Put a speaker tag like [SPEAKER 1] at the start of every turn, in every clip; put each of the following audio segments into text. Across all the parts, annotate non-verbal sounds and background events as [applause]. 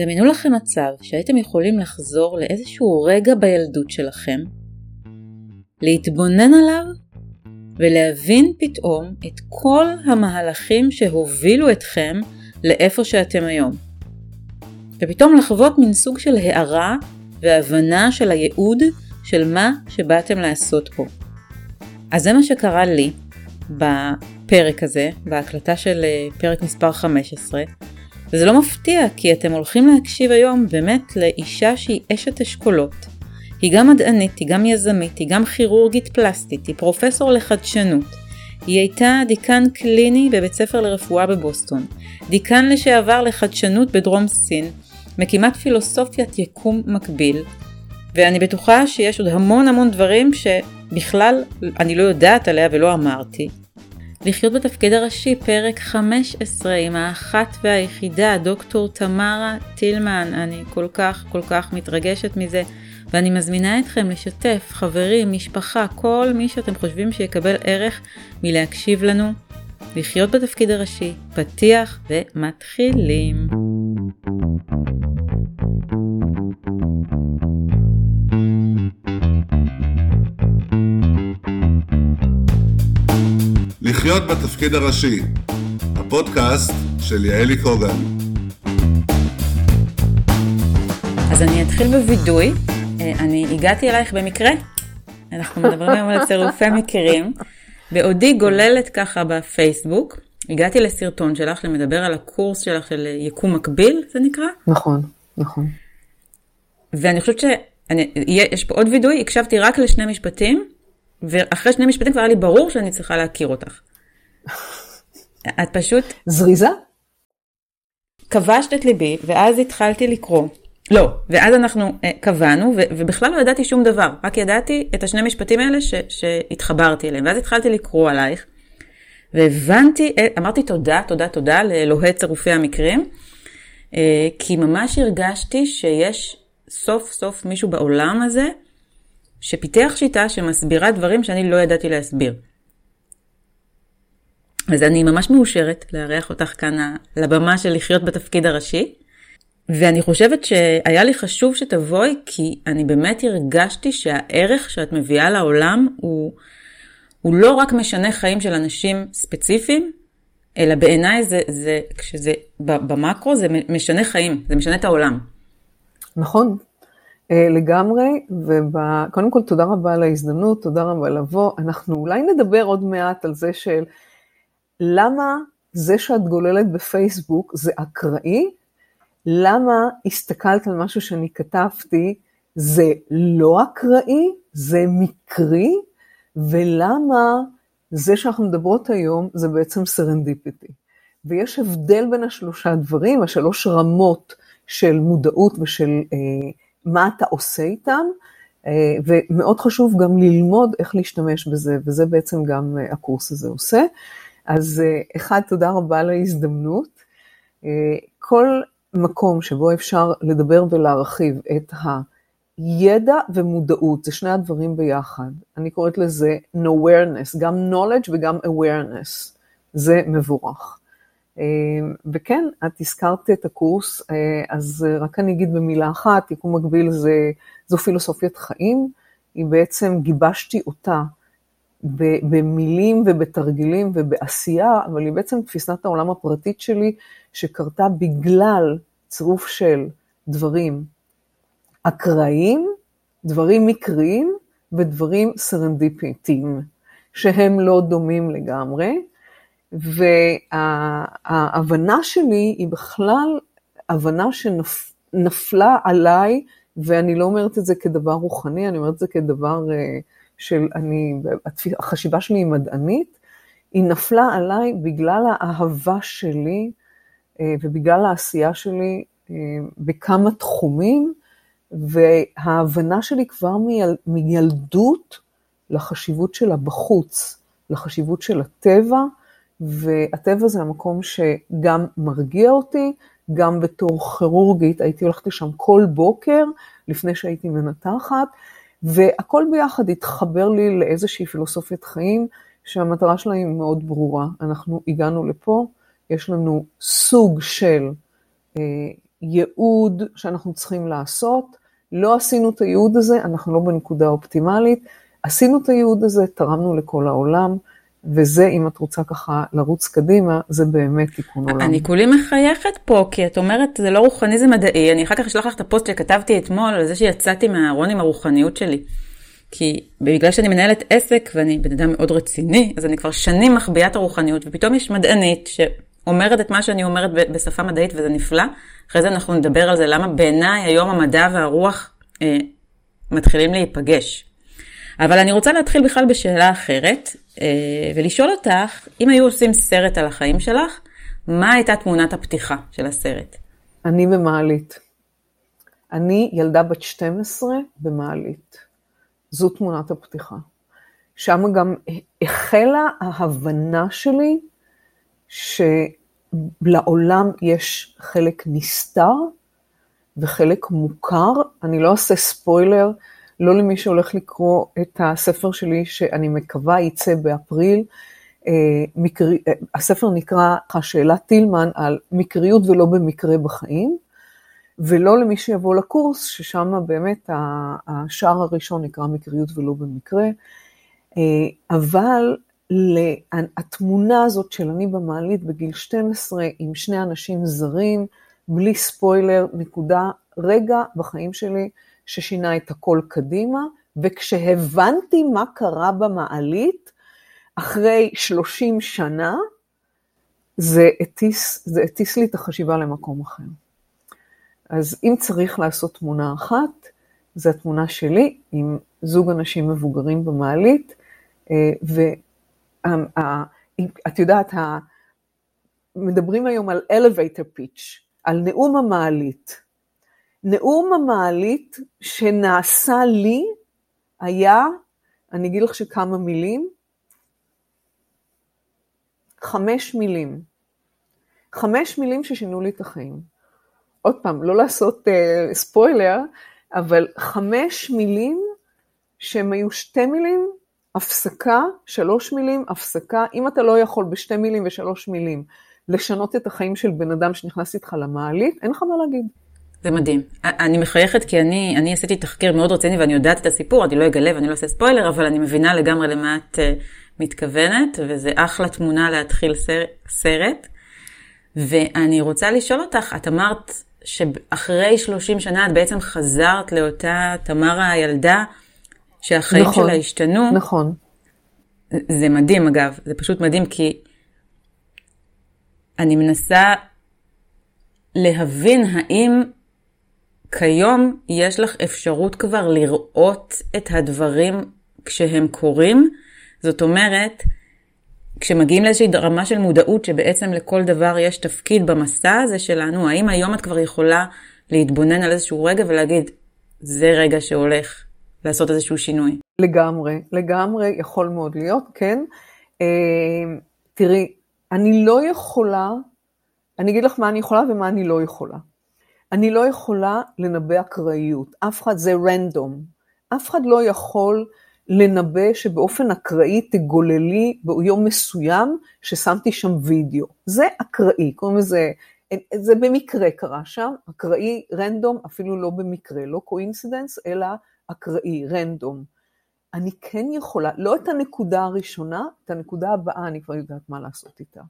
[SPEAKER 1] דמיינו לכם מצב שהייתם יכולים לחזור לאיזשהו רגע בילדות שלכם, להתבונן עליו ולהבין פתאום את כל המהלכים שהובילו אתכם לאיפה שאתם היום. ופתאום לחוות מין סוג של הערה והבנה של הייעוד של מה שבאתם לעשות פה. אז זה מה שקרה לי בפרק הזה, בהקלטה של אה, פרק מספר 15, וזה לא מפתיע כי אתם הולכים להקשיב היום באמת לאישה שהיא אשת אשכולות. היא גם מדענית, היא גם יזמית, היא גם כירורגית פלסטית, היא פרופסור לחדשנות. היא הייתה דיקן קליני בבית ספר לרפואה בבוסטון, דיקן לשעבר לחדשנות בדרום סין, מקימת פילוסופיית יקום מקביל, ואני בטוחה שיש עוד המון המון דברים שבכלל אני לא יודעת עליה ולא אמרתי. לחיות בתפקיד הראשי, פרק 15 עם האחת והיחידה, דוקטור תמרה טילמן, אני כל כך כל כך מתרגשת מזה, ואני מזמינה אתכם לשתף, חברים, משפחה, כל מי שאתם חושבים שיקבל ערך מלהקשיב לנו. לחיות בתפקיד הראשי, פתיח ומתחילים.
[SPEAKER 2] לחיות בתפקיד הראשי, הפודקאסט של יעלי קוגן.
[SPEAKER 1] אז אני אתחיל בווידוי. אה, אני הגעתי אלייך במקרה, אנחנו מדברים היום על צירופי מקרים. בעודי גוללת ככה בפייסבוק, הגעתי לסרטון שלך שמדבר על הקורס שלך של יקום מקביל, זה נקרא?
[SPEAKER 3] נכון, נכון.
[SPEAKER 1] ואני חושבת שיש פה עוד וידוי, הקשבתי רק לשני משפטים, ואחרי שני משפטים כבר היה לי ברור שאני צריכה להכיר אותך. את פשוט...
[SPEAKER 3] זריזה?
[SPEAKER 1] כבשת את ליבי, ואז התחלתי לקרוא. לא, ואז אנחנו uh, קבענו, ו- ובכלל לא ידעתי שום דבר, רק ידעתי את השני משפטים האלה ש- שהתחברתי אליהם, ואז התחלתי לקרוא עלייך, והבנתי, אה, אמרתי תודה, תודה, תודה לאלוהי צירופי המקרים, uh, כי ממש הרגשתי שיש סוף סוף מישהו בעולם הזה, שפיתח שיטה שמסבירה דברים שאני לא ידעתי להסביר. אז אני ממש מאושרת לארח אותך כאן לבמה של לחיות בתפקיד הראשי. ואני חושבת שהיה לי חשוב שתבואי, כי אני באמת הרגשתי שהערך שאת מביאה לעולם הוא, הוא לא רק משנה חיים של אנשים ספציפיים, אלא בעיניי זה, זה, כשזה במקרו זה משנה חיים, זה משנה את העולם.
[SPEAKER 3] נכון, אה, לגמרי, וקודם כל תודה רבה על ההזדמנות, תודה רבה לבוא. אנחנו אולי נדבר עוד מעט על זה של למה זה שאת גוללת בפייסבוק זה אקראי, למה הסתכלת על משהו שאני כתבתי, זה לא אקראי, זה מקרי, ולמה זה שאנחנו מדברות היום זה בעצם serendipity. ויש הבדל בין השלושה דברים, השלוש רמות של מודעות ושל אה, מה אתה עושה איתם, אה, ומאוד חשוב גם ללמוד איך להשתמש בזה, וזה בעצם גם אה, הקורס הזה עושה. אז אה, אחד, תודה רבה על ההזדמנות. כל מקום שבו אפשר לדבר ולהרחיב את הידע ומודעות, זה שני הדברים ביחד. אני קוראת לזה awareness, גם knowledge וגם awareness, זה מבורך. וכן, את הזכרת את הקורס, אז רק אני אגיד במילה אחת, יקום מקביל זה, זו פילוסופיית חיים, היא בעצם, גיבשתי אותה במילים ובתרגילים ובעשייה, אבל היא בעצם תפיסת העולם הפרטית שלי, שקרתה בגלל צירוף של דברים אקראיים, דברים מקריים ודברים סרנדיפיטיים, שהם לא דומים לגמרי, וההבנה שלי היא בכלל הבנה שנפלה עליי, ואני לא אומרת את זה כדבר רוחני, אני אומרת את זה כדבר אה, של, אני, החשיבה שלי היא מדענית, היא נפלה עליי בגלל האהבה שלי אה, ובגלל העשייה שלי אה, בכמה תחומים, וההבנה שלי כבר מילדות לחשיבות שלה בחוץ, לחשיבות של הטבע, והטבע זה המקום שגם מרגיע אותי, גם בתור כירורגית הייתי הולכת לשם כל בוקר לפני שהייתי מנתחת, והכל ביחד התחבר לי לאיזושהי פילוסופיית חיים שהמטרה שלה היא מאוד ברורה. אנחנו הגענו לפה, יש לנו סוג של אה, ייעוד שאנחנו צריכים לעשות, לא עשינו את הייעוד הזה, אנחנו לא בנקודה אופטימלית, עשינו את הייעוד הזה, תרמנו לכל העולם, וזה, אם את רוצה ככה לרוץ קדימה, זה באמת תיקון עולם.
[SPEAKER 1] אני כולי מחייכת פה, כי את אומרת, זה לא רוחני, זה מדעי. אני אחר כך אשלח לך את הפוסט שכתבתי אתמול, על זה שיצאתי מהארון עם הרוחניות שלי. כי בגלל שאני מנהלת עסק, ואני בן אדם מאוד רציני, אז אני כבר שנים מחביאה את הרוחניות, ופתאום יש מדענית שאומרת את מה שאני אומרת בשפה מדעית, וזה נפלא. אחרי זה אנחנו נדבר על זה, למה בעיניי היום המדע והרוח אה, מתחילים להיפגש. אבל אני רוצה להתחיל בכלל בשאלה אחרת, ולשאול אותך, אם היו עושים סרט על החיים שלך, מה הייתה תמונת הפתיחה של הסרט?
[SPEAKER 3] אני במעלית. אני ילדה בת 12 במעלית. זו תמונת הפתיחה. שם גם החלה ההבנה שלי שלעולם יש חלק נסתר וחלק מוכר. אני לא אעשה ספוילר, לא למי שהולך לקרוא את הספר שלי, שאני מקווה יצא באפריל. אה, מקר... אה, הספר נקרא השאלה טילמן על מקריות ולא במקרה בחיים, ולא למי שיבוא לקורס, ששם באמת השער הראשון נקרא מקריות ולא במקרה, אה, אבל התמונה הזאת של אני במעלית בגיל 12 עם שני אנשים זרים, בלי ספוילר, נקודה, רגע בחיים שלי ששינה את הכל קדימה, וכשהבנתי מה קרה במעלית, אחרי 30 שנה, זה הטיס, זה הטיס לי את החשיבה למקום אחר. אז אם צריך לעשות תמונה אחת, זו התמונה שלי עם זוג אנשים מבוגרים במעלית, אה, ואת יודעת, מדברים היום על elevator pitch, על נאום המעלית. נאום המעלית שנעשה לי היה, אני אגיד לך שכמה מילים, חמש מילים. חמש מילים ששינו לי את החיים. עוד פעם, לא לעשות uh, ספוילר, אבל חמש מילים שהם היו שתי מילים, הפסקה, שלוש מילים, הפסקה. אם אתה לא יכול בשתי מילים ושלוש מילים לשנות את החיים של בן אדם שנכנס איתך למעלית, אין לך מה להגיד.
[SPEAKER 1] זה מדהים. אני מחייכת כי אני, אני עשיתי תחקיר מאוד רציני ואני יודעת את הסיפור, אני לא אגלה ואני לא אעשה ספוילר, אבל אני מבינה לגמרי למה את uh, מתכוונת, וזה אחלה תמונה להתחיל סר, סרט. ואני רוצה לשאול אותך, את אמרת שאחרי 30 שנה את בעצם חזרת לאותה תמרה הילדה, שהחיים נכון, שלה השתנו.
[SPEAKER 3] נכון.
[SPEAKER 1] זה מדהים אגב, זה פשוט מדהים כי אני מנסה להבין האם כיום יש לך אפשרות כבר לראות את הדברים כשהם קורים. זאת אומרת, כשמגיעים לאיזושהי רמה של מודעות שבעצם לכל דבר יש תפקיד במסע הזה שלנו, האם היום את כבר יכולה להתבונן על איזשהו רגע ולהגיד, זה רגע שהולך לעשות איזשהו שינוי?
[SPEAKER 3] לגמרי, לגמרי יכול מאוד להיות, כן. אה, תראי, אני לא יכולה, אני אגיד לך מה אני יכולה ומה אני לא יכולה. אני לא יכולה לנבא אקראיות, אף אחד זה רנדום. אף אחד לא יכול לנבא שבאופן אקראי תגגלי ביום מסוים ששמתי שם וידאו. זה אקראי, קוראים לזה, זה במקרה קרה שם, אקראי, random, אפילו לא במקרה, לא coincidence, אלא אקראי, random. אני כן יכולה, לא את הנקודה הראשונה, את הנקודה הבאה אני כבר יודעת מה לעשות איתה.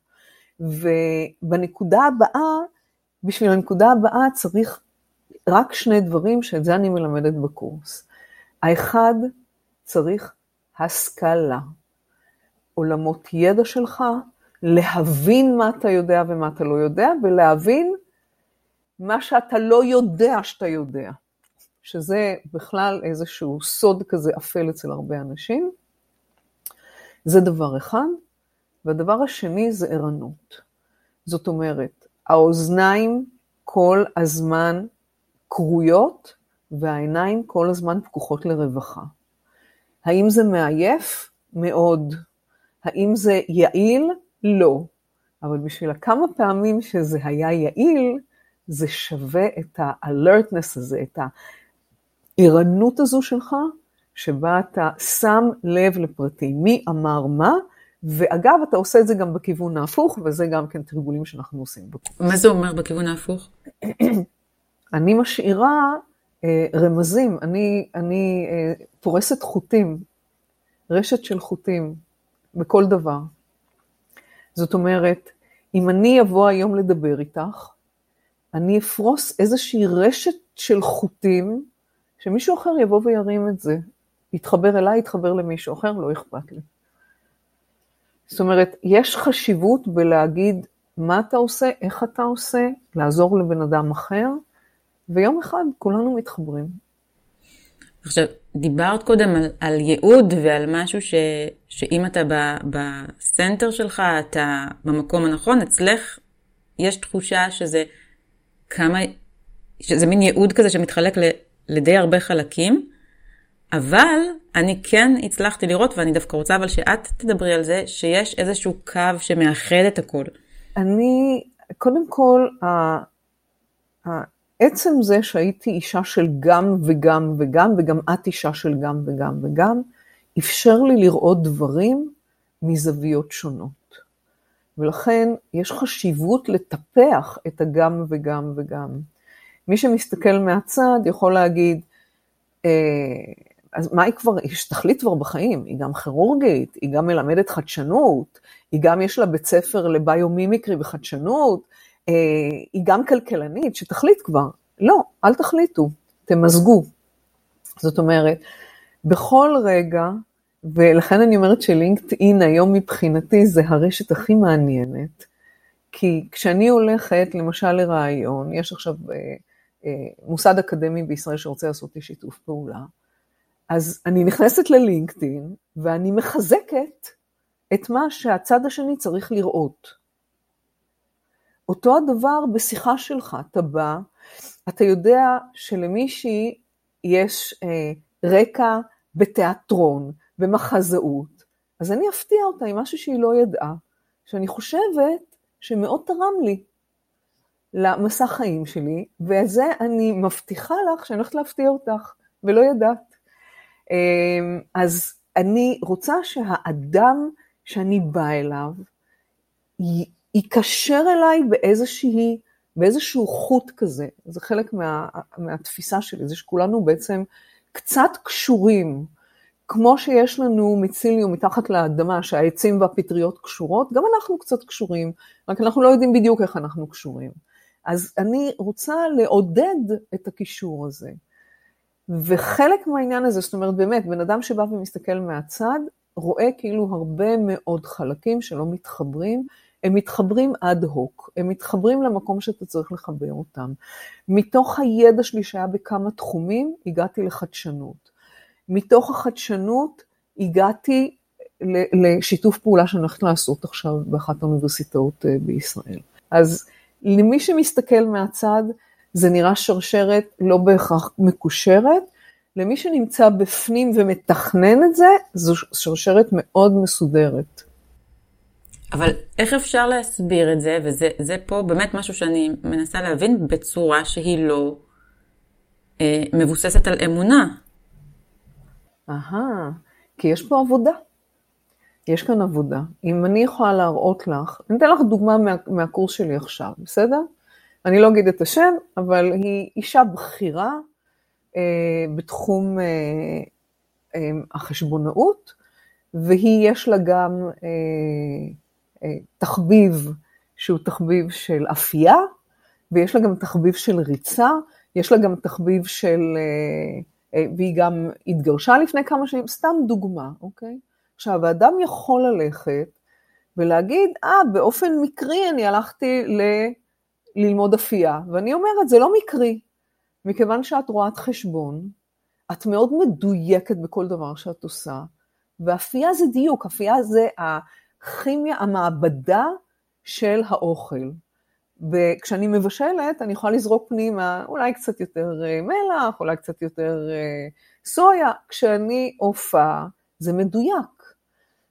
[SPEAKER 3] ובנקודה הבאה, בשביל הנקודה הבאה צריך רק שני דברים, שאת זה אני מלמדת בקורס. האחד, צריך השכלה. עולמות ידע שלך, להבין מה אתה יודע ומה אתה לא יודע, ולהבין מה שאתה לא יודע שאתה יודע. שזה בכלל איזשהו סוד כזה אפל אצל הרבה אנשים. זה דבר אחד. והדבר השני זה ערנות. זאת אומרת, האוזניים כל הזמן כרויות והעיניים כל הזמן פקוחות לרווחה. האם זה מעייף? מאוד. האם זה יעיל? לא. אבל בשביל הכמה פעמים שזה היה יעיל, זה שווה את ה-alertness הזה, את הערנות הזו שלך, שבה אתה שם לב לפרטים, מי אמר מה, ואגב, אתה עושה את זה גם בכיוון ההפוך, וזה גם כן תרגולים שאנחנו עושים.
[SPEAKER 1] מה זה אומר בכיוון ההפוך? [clears throat]
[SPEAKER 3] אני משאירה אה, רמזים, אני, אני אה, פורסת חוטים, רשת של חוטים בכל דבר. זאת אומרת, אם אני אבוא היום לדבר איתך, אני אפרוס איזושהי רשת של חוטים, שמישהו אחר יבוא וירים את זה. יתחבר אליי, יתחבר למישהו אחר, לא אכפת לי. זאת אומרת, יש חשיבות בלהגיד מה אתה עושה, איך אתה עושה, לעזור לבן אדם אחר, ויום אחד כולנו מתחברים.
[SPEAKER 1] עכשיו, דיברת קודם על, על ייעוד ועל משהו ש, שאם אתה ב, בסנטר שלך, אתה במקום הנכון, אצלך יש תחושה שזה כמה, שזה מין ייעוד כזה שמתחלק ל, לדי הרבה חלקים, אבל אני כן הצלחתי לראות, ואני דווקא רוצה אבל שאת תדברי על זה, שיש איזשהו קו שמאחד את הכל.
[SPEAKER 3] אני, קודם כל, עצם זה שהייתי אישה של גם וגם וגם, וגם את אישה של גם וגם וגם, אפשר לי לראות דברים מזוויות שונות. ולכן יש חשיבות לטפח את הגם וגם וגם. מי שמסתכל מהצד יכול להגיד, אה, אז מה היא כבר, יש תכלית כבר בחיים, היא גם כירורגית, היא גם מלמדת חדשנות, היא גם יש לה בית ספר לביומימיקרי וחדשנות, אה, היא גם כלכלנית, שתחליט כבר. לא, אל תחליטו, תמזגו. זאת אומרת, בכל רגע, ולכן אני אומרת שלינקדאין היום מבחינתי זה הרשת הכי מעניינת, כי כשאני הולכת למשל לרעיון, יש עכשיו אה, אה, מוסד אקדמי בישראל שרוצה לעשות לי שיתוף פעולה, אז אני נכנסת ללינקדאין ואני מחזקת את מה שהצד השני צריך לראות. אותו הדבר בשיחה שלך, אתה בא, אתה יודע שלמישהי יש אה, רקע בתיאטרון, במחזאות, אז אני אפתיע אותה עם משהו שהיא לא ידעה, שאני חושבת שמאוד תרם לי למסע חיים שלי, וזה אני מבטיחה לך שאני הולכת להפתיע אותך, ולא ידעת. אה, אז אני רוצה שהאדם שאני באה אליו, ייקשר אליי באיזושהי, באיזשהו חוט כזה. זה חלק מה, מהתפיסה שלי, זה שכולנו בעצם קצת קשורים. כמו שיש לנו מיציליום מתחת לאדמה, שהעצים והפטריות קשורות, גם אנחנו קצת קשורים, רק אנחנו לא יודעים בדיוק איך אנחנו קשורים. אז אני רוצה לעודד את הקישור הזה. וחלק מהעניין הזה, זאת אומרת, באמת, בן אדם שבא ומסתכל מהצד, רואה כאילו הרבה מאוד חלקים שלא מתחברים, הם מתחברים אד הוק, הם מתחברים למקום שאתה צריך לחבר אותם. מתוך הידע שלי שהיה בכמה תחומים, הגעתי לחדשנות. מתוך החדשנות הגעתי לשיתוף פעולה שאני הולכת לעשות עכשיו באחת האוניברסיטאות אה, בישראל. אז למי שמסתכל מהצד, זה נראה שרשרת לא בהכרח מקושרת, למי שנמצא בפנים ומתכנן את זה, זו שרשרת מאוד מסודרת.
[SPEAKER 1] אבל איך אפשר להסביר את זה, וזה פה באמת משהו שאני מנסה להבין בצורה שהיא לא אה, מבוססת על אמונה.
[SPEAKER 3] אהה, כי יש פה עבודה. יש כאן עבודה. אם אני יכולה להראות לך, אני אתן לך דוגמה מה, מהקורס שלי עכשיו, בסדר? אני לא אגיד את השם, אבל היא אישה בכירה אה, בתחום אה, אה, החשבונאות, והיא יש לה גם אה, אה, תחביב שהוא תחביב של אפייה, ויש לה גם תחביב של ריצה, יש לה גם תחביב של, אה, אה, והיא גם התגרשה לפני כמה שנים, סתם דוגמה, אוקיי? עכשיו, האדם יכול ללכת ולהגיד, אה, באופן מקרי אני הלכתי ל... ללמוד אפייה, ואני אומרת, זה לא מקרי, מכיוון שאת רואת חשבון, את מאוד מדויקת בכל דבר שאת עושה, ואפייה זה דיוק, אפייה זה הכימיה, המעבדה של האוכל. וכשאני מבשלת, אני יכולה לזרוק פנימה אולי קצת יותר אה, מלח, אולי קצת יותר אה, סויה. כשאני עופה, זה מדויק.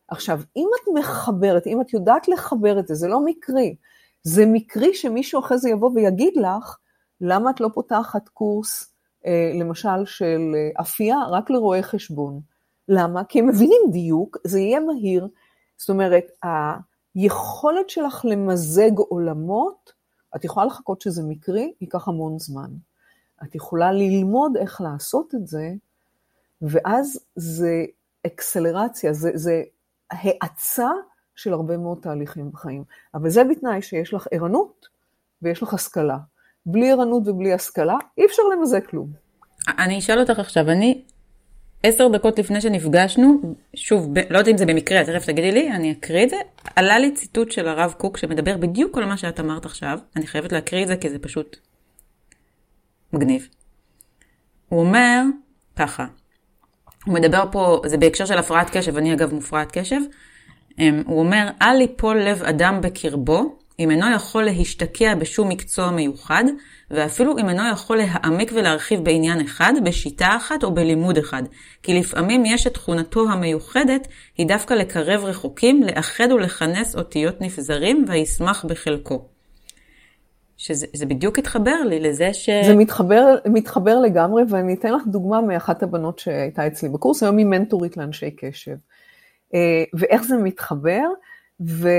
[SPEAKER 3] עכשיו, אם את מחברת, אם את יודעת לחבר את זה, זה לא מקרי. זה מקרי שמישהו אחרי זה יבוא ויגיד לך, למה את לא פותחת קורס, אה, למשל, של אפייה רק לרואי חשבון? למה? כי הם מבינים דיוק, זה יהיה מהיר, זאת אומרת, היכולת שלך למזג עולמות, את יכולה לחכות שזה מקרי, ייקח המון זמן. את יכולה ללמוד איך לעשות את זה, ואז זה אקסלרציה, זה, זה האצה של הרבה מאוד תהליכים בחיים. אבל זה בתנאי שיש לך ערנות ויש לך השכלה. בלי ערנות ובלי השכלה, אי אפשר למזג כלום.
[SPEAKER 1] אני אשאל אותך עכשיו, אני עשר דקות לפני שנפגשנו, שוב, ב, לא יודעת אם זה במקרה, תכף תגידי לי, אני אקריא את זה, עלה לי ציטוט של הרב קוק שמדבר בדיוק על מה שאת אמרת עכשיו, אני חייבת להקריא את זה כי זה פשוט מגניב. הוא אומר ככה, הוא מדבר פה, זה בהקשר של הפרעת קשב, אני אגב מופרעת קשב, הוא אומר, אל ליפול לב אדם בקרבו, אם אינו יכול להשתקע בשום מקצוע מיוחד, ואפילו אם אינו יכול להעמיק ולהרחיב בעניין אחד, בשיטה אחת או בלימוד אחד. כי לפעמים יש את תכונתו המיוחדת, היא דווקא לקרב רחוקים, לאחד ולכנס אותיות נפזרים, וישמח בחלקו. שזה בדיוק התחבר לי לזה ש...
[SPEAKER 3] זה מתחבר, מתחבר לגמרי, ואני אתן לך דוגמה מאחת הבנות שהייתה אצלי בקורס, היום היא מנטורית לאנשי קשב. אה, ואיך זה מתחבר? ו,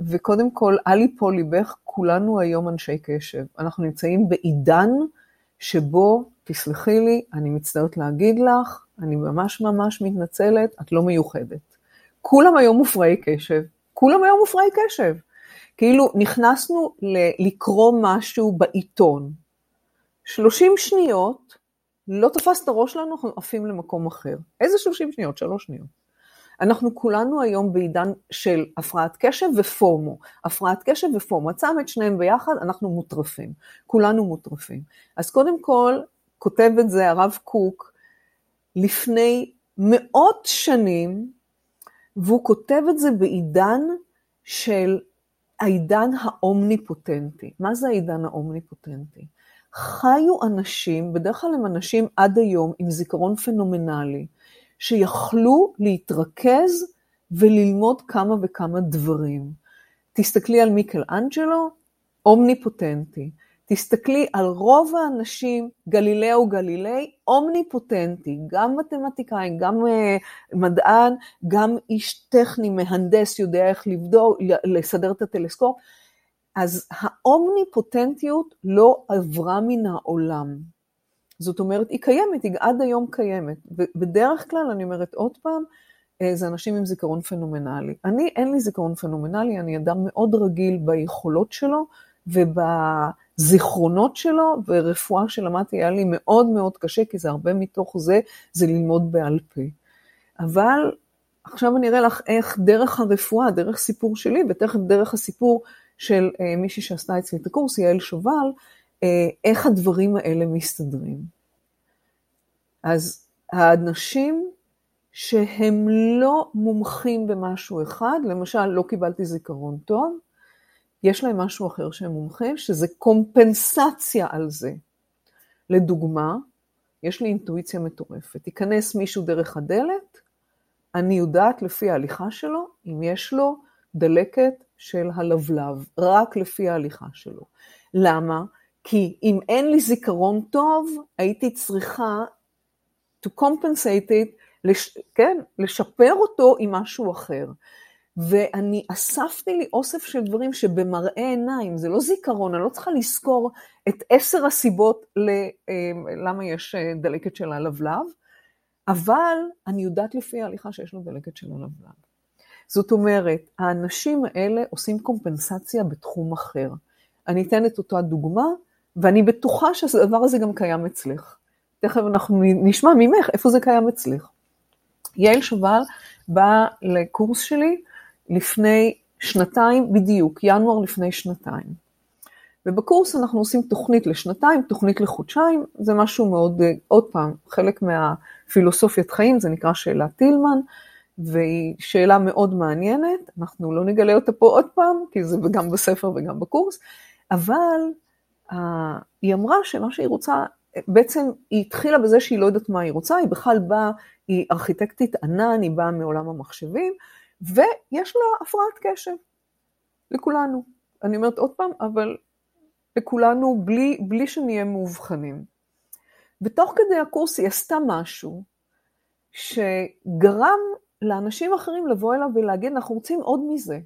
[SPEAKER 3] וקודם כל, אל יפול ליבך, כולנו היום אנשי קשב. אנחנו נמצאים בעידן שבו, תסלחי לי, אני מצטערת להגיד לך, אני ממש ממש מתנצלת, את לא מיוחדת. כולם היום מופרעי קשב, כולם היום מופרעי קשב. כאילו נכנסנו ל- לקרוא משהו בעיתון, 30 שניות, לא תפס את הראש שלנו, אנחנו עפים למקום אחר. איזה 30 שניות? שלוש שניות. אנחנו כולנו היום בעידן של הפרעת קשב ופומו. הפרעת קשב ופומו. את שם את שניהם ביחד, אנחנו מוטרפים. כולנו מוטרפים. אז קודם כל, כותב את זה הרב קוק לפני מאות שנים, והוא כותב את זה בעידן של העידן האומניפוטנטי. מה זה העידן האומניפוטנטי? חיו אנשים, בדרך כלל הם אנשים עד היום עם זיכרון פנומנלי, שיכלו להתרכז וללמוד כמה וכמה דברים. תסתכלי על מיקל אנג'לו, אומניפוטנטי. תסתכלי על רוב האנשים, גלילאו גלילי, אומניפוטנטי, גם מתמטיקאי, גם uh, מדען, גם איש טכני, מהנדס, יודע איך לבדוק, לסדר את הטלסקופ. אז האומניפוטנטיות לא עברה מן העולם. זאת אומרת, היא קיימת, היא עד היום קיימת. בדרך כלל, אני אומרת עוד פעם, אה, זה אנשים עם זיכרון פנומנלי. אני, אין לי זיכרון פנומנלי, אני אדם מאוד רגיל ביכולות שלו ובזיכרונות שלו, ורפואה שלמדתי היה לי מאוד מאוד קשה, כי זה הרבה מתוך זה, זה ללמוד בעל פה. אבל עכשיו אני אראה לך איך דרך הרפואה, דרך סיפור שלי, ותכף דרך הסיפור של אה, מישהי שעשתה אצלי את הקורס, יעל שובל, איך הדברים האלה מסתדרים. אז האנשים שהם לא מומחים במשהו אחד, למשל לא קיבלתי זיכרון טוב, יש להם משהו אחר שהם מומחים, שזה קומפנסציה על זה. לדוגמה, יש לי אינטואיציה מטורפת. ייכנס מישהו דרך הדלת, אני יודעת לפי ההליכה שלו, אם יש לו דלקת של הלבלב, רק לפי ההליכה שלו. למה? כי אם אין לי זיכרון טוב, הייתי צריכה to compensate it, לש, כן, לשפר אותו עם משהו אחר. ואני אספתי לי אוסף של דברים שבמראה עיניים, זה לא זיכרון, אני לא צריכה לזכור את עשר הסיבות אמ, למה יש אה, דלקת של הלבלב, אבל אני יודעת לפי ההליכה שיש לו דלקת של הלבלב. זאת אומרת, האנשים האלה עושים קומפנסציה בתחום אחר. אני אתן את אותה דוגמה, ואני בטוחה שהדבר הזה גם קיים אצלך. תכף אנחנו נשמע ממך איפה זה קיים אצלך. יעל שובל באה לקורס שלי לפני שנתיים בדיוק, ינואר לפני שנתיים. ובקורס אנחנו עושים תוכנית לשנתיים, תוכנית לחודשיים, זה משהו מאוד, עוד פעם, חלק מהפילוסופיית חיים, זה נקרא שאלת טילמן, והיא שאלה מאוד מעניינת, אנחנו לא נגלה אותה פה עוד פעם, כי זה גם בספר וגם בקורס, אבל היא אמרה שמה שהיא רוצה, בעצם היא התחילה בזה שהיא לא יודעת מה היא רוצה, היא בכלל באה, היא ארכיטקטית ענן, היא באה מעולם המחשבים, ויש לה הפרעת קשב, לכולנו. אני אומרת עוד פעם, אבל לכולנו בלי, בלי שנהיה מאובחנים. ותוך כדי הקורס היא עשתה משהו שגרם לאנשים אחרים לבוא אליו ולהגיד, אנחנו רוצים עוד מזה.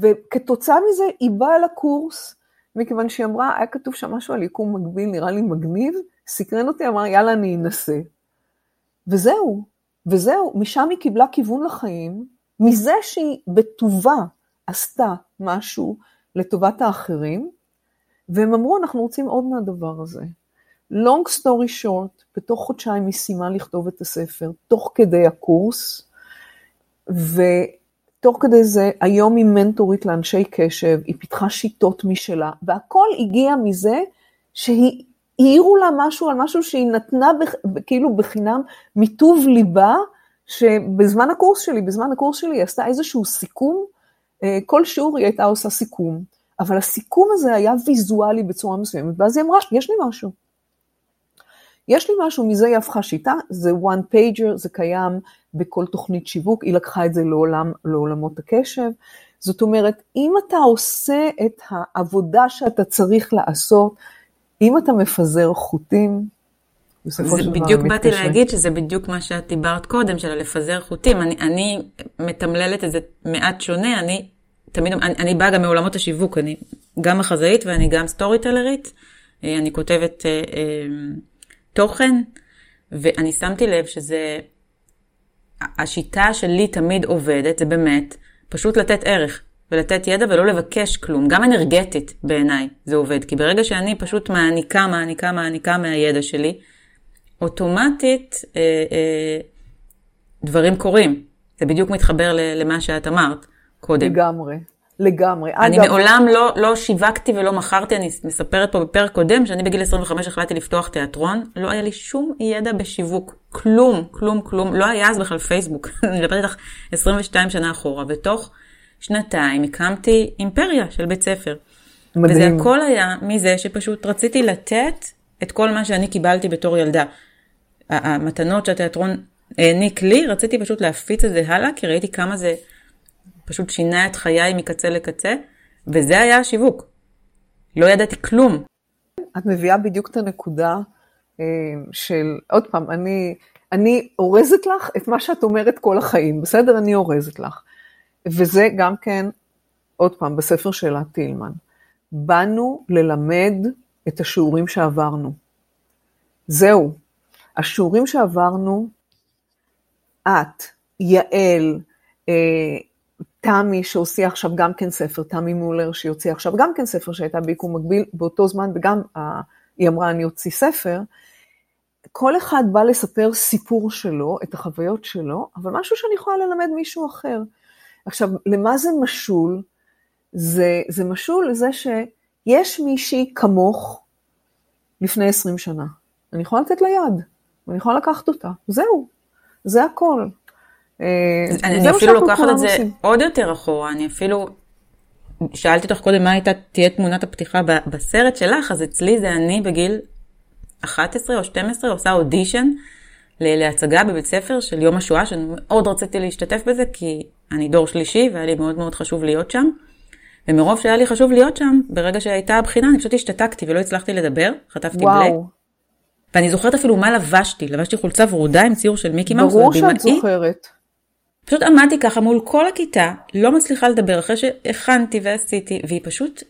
[SPEAKER 3] וכתוצאה מזה היא באה לקורס, מכיוון שהיא אמרה, היה כתוב שם משהו על יקום מקביל, נראה לי מגניב, סקרן אותי, אמרה, יאללה, אני אנסה. וזהו, וזהו, משם היא קיבלה כיוון לחיים, מזה שהיא בטובה עשתה משהו לטובת האחרים, והם אמרו, אנחנו רוצים עוד מהדבר הזה. long story short, בתוך חודשיים היא סיימה לכתוב את הספר, תוך כדי הקורס, ותוך כדי זה, היום היא מנטורית לאנשי קשב, היא פיתחה שיטות משלה, והכל הגיע מזה שהיא העירו לה משהו על משהו שהיא נתנה כאילו בחינם מטוב ליבה, שבזמן הקורס שלי, בזמן הקורס שלי היא עשתה איזשהו סיכום, אה, כל שיעור היא הייתה עושה סיכום, אבל הסיכום הזה היה ויזואלי בצורה מסוימת, ואז היא אמרה, יש לי משהו. יש לי משהו, מזה היא הפכה שיטה, זה one pager, זה קיים בכל תוכנית שיווק, היא לקחה את זה לעולם, לעולמות הקשב. זאת אומרת, אם אתה עושה את העבודה שאתה צריך לעשות, אם אתה מפזר חוטים,
[SPEAKER 1] בסופו של דבר בדיוק באתי להגיד שזה בדיוק מה שאת דיברת קודם, של לפזר חוטים. אני, אני מתמללת את זה מעט שונה, אני תמיד, אני, אני באה גם מעולמות השיווק, אני גם מחזאית ואני גם סטורי טלרית. אה, אני כותבת אה, אה, תוכן, ואני שמתי לב שזה, השיטה שלי תמיד עובדת, זה באמת פשוט לתת ערך. ולתת ידע ולא לבקש כלום. גם אנרגטית בעיניי זה עובד, כי ברגע שאני פשוט מעניקה, מעניקה, מעניקה מהידע שלי, אוטומטית אה, אה, דברים קורים. זה בדיוק מתחבר למה שאת אמרת קודם.
[SPEAKER 3] לגמרי. לגמרי.
[SPEAKER 1] אני אגב... מעולם לא, לא שיווקתי ולא מכרתי, אני מספרת פה בפרק קודם, שאני בגיל 25 החלטתי לפתוח תיאטרון, לא היה לי שום ידע בשיווק, כלום, כלום, כלום, לא היה אז בכלל פייסבוק, [laughs] אני מדברת איתך 22 שנה אחורה, ותוך שנתיים הקמתי אימפריה של בית ספר. מדהים. וזה הכל היה מזה שפשוט רציתי לתת את כל מה שאני קיבלתי בתור ילדה. המתנות שהתיאטרון העניק לי, רציתי פשוט להפיץ את זה הלאה, כי ראיתי כמה זה פשוט שינה את חיי מקצה לקצה, וזה היה השיווק. לא ידעתי כלום.
[SPEAKER 3] את מביאה בדיוק את הנקודה אה, של, עוד פעם, אני, אני אורזת לך את מה שאת אומרת כל החיים, בסדר? אני אורזת לך. וזה גם כן, עוד פעם, בספר של טילמן. באנו ללמד את השיעורים שעברנו. זהו. השיעורים שעברנו, את, יעל, אה, תמי שהוציאה עכשיו גם כן ספר, תמי מולר שהוציאה עכשיו גם כן ספר שהייתה ביקום מקביל באותו זמן, וגם אה, היא אמרה אני אוציא ספר. כל אחד בא לספר סיפור שלו, את החוויות שלו, אבל משהו שאני יכולה ללמד מישהו אחר. עכשיו, למה זה משול? זה, זה משול לזה שיש מישהי כמוך לפני 20 שנה. אני יכולה לתת לה יד, ואני יכולה לקחת אותה. זהו, זה הכל.
[SPEAKER 1] אה, אני אפילו לוקחת את זה עושים. עוד יותר אחורה, אני אפילו, שאלתי אותך קודם מה הייתה, תהיה תמונת הפתיחה בסרט שלך, אז אצלי זה אני בגיל 11 או 12 עושה אודישן להצגה בבית ספר של יום השואה, שאני מאוד רציתי להשתתף בזה, כי אני דור שלישי והיה לי מאוד מאוד חשוב להיות שם. ומרוב שהיה לי חשוב להיות שם, ברגע שהייתה הבחינה, אני פשוט השתתקתי ולא הצלחתי לדבר, חטפתי וואו. בלק. ואני זוכרת אפילו מה לבשתי, לבשתי חולצה ורודה עם ציור של מיקי מאוס.
[SPEAKER 3] ברור שאת זוכרת.
[SPEAKER 1] פשוט עמדתי ככה מול כל הכיתה, לא מצליחה לדבר אחרי שהכנתי ועשיתי, והיא פשוט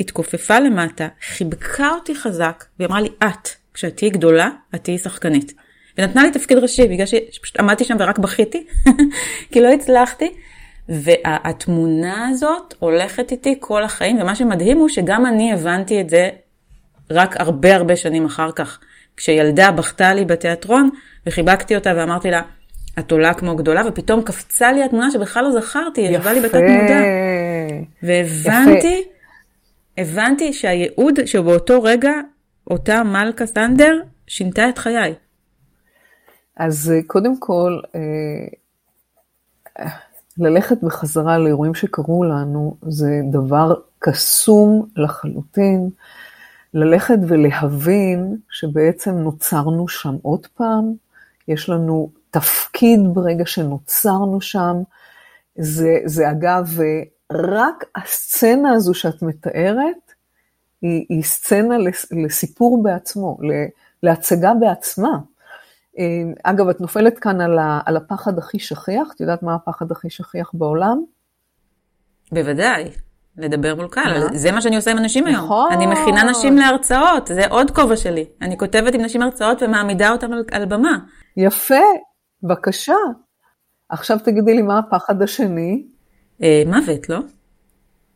[SPEAKER 1] התכופפה למטה, חיבקה אותי חזק, והיא אמרה לי, את, כשאת תהיי גדולה, את תהיי שחקנית. ונתנה לי תפקיד ראשי, בגלל שפשוט עמדתי שם ורק בכיתי, [laughs] כי לא הצלחתי. והתמונה הזאת הולכת איתי כל החיים, ומה שמדהים הוא שגם אני הבנתי את זה רק הרבה הרבה שנים אחר כך. כשילדה בכתה לי בתיאטרון, וחיבקתי אותה ואמרתי לה, את עולה כמו גדולה, ופתאום קפצה לי התמונה שבכלל לא זכרתי, ישבה לי בתת מודע. והבנתי, הבנתי שהייעוד שבאותו רגע, אותה מלכה סנדר, שינתה את חיי.
[SPEAKER 3] אז אה, קודם כל, אה, ללכת בחזרה לאירועים שקרו לנו זה דבר קסום לחלוטין. ללכת ולהבין שבעצם נוצרנו שם עוד פעם, יש לנו תפקיד ברגע שנוצרנו שם. זה, זה אגב, רק הסצנה הזו שאת מתארת, היא, היא סצנה לסיפור בעצמו, להצגה בעצמה. אגב, את נופלת כאן על, ה, על הפחד הכי שכיח, את יודעת מה הפחד הכי שכיח בעולם?
[SPEAKER 1] בוודאי. לדבר מול קהל? זה מה שאני עושה עם אנשים היום.
[SPEAKER 3] נכון.
[SPEAKER 1] אני מכינה נשים להרצאות, זה עוד כובע שלי. אני כותבת עם נשים הרצאות ומעמידה אותן על, על במה.
[SPEAKER 3] יפה, בבקשה. עכשיו תגידי לי מה הפחד השני.
[SPEAKER 1] אה, מוות, לא?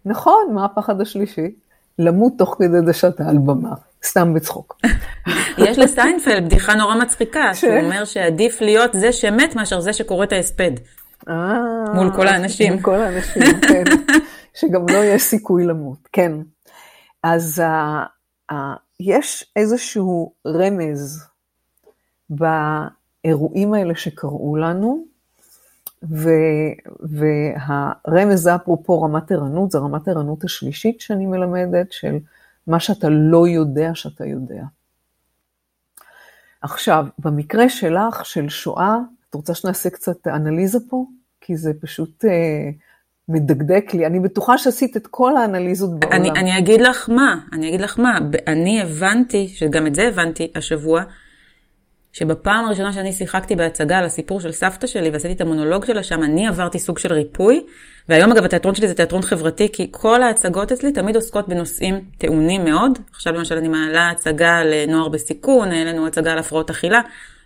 [SPEAKER 3] נכון, מה הפחד השלישי? למות תוך כדי זה שאתה על במה. סתם בצחוק. [laughs]
[SPEAKER 1] יש לסיינפלד בדיחה נורא מצחיקה, שהוא
[SPEAKER 3] ש-
[SPEAKER 1] אומר שעדיף להיות זה שמת מאשר זה שקורא את ההספד.
[SPEAKER 3] אה,
[SPEAKER 1] מול כל האנשים.
[SPEAKER 3] מול כל האנשים, [laughs] כן. שגם לא יהיה סיכוי למות, כן. אז uh, uh, יש איזשהו רמז באירועים האלה שקרו לנו, ו, והרמז זה אפרופו רמת ערנות, זה רמת ערנות השלישית שאני מלמדת, של מה שאתה לא יודע שאתה יודע. עכשיו, במקרה שלך, של שואה, את רוצה שנעשה קצת אנליזה פה? כי זה פשוט אה, מדקדק לי. אני בטוחה שעשית את כל האנליזות בעולם.
[SPEAKER 1] אני, אני אגיד לך מה, אני אגיד לך מה, אני הבנתי, שגם את זה הבנתי השבוע, שבפעם הראשונה שאני שיחקתי בהצגה על הסיפור של סבתא שלי ועשיתי את המונולוג שלה שם, אני עברתי סוג של ריפוי, והיום אגב התיאטרון שלי זה תיאטרון חברתי, כי כל ההצגות אצלי תמיד עוסקות בנושאים טעונים מאוד. עכשיו למשל אני מעלה הצגה לנוער בסיכון, העלינו הצגה על הפרעות אכילה,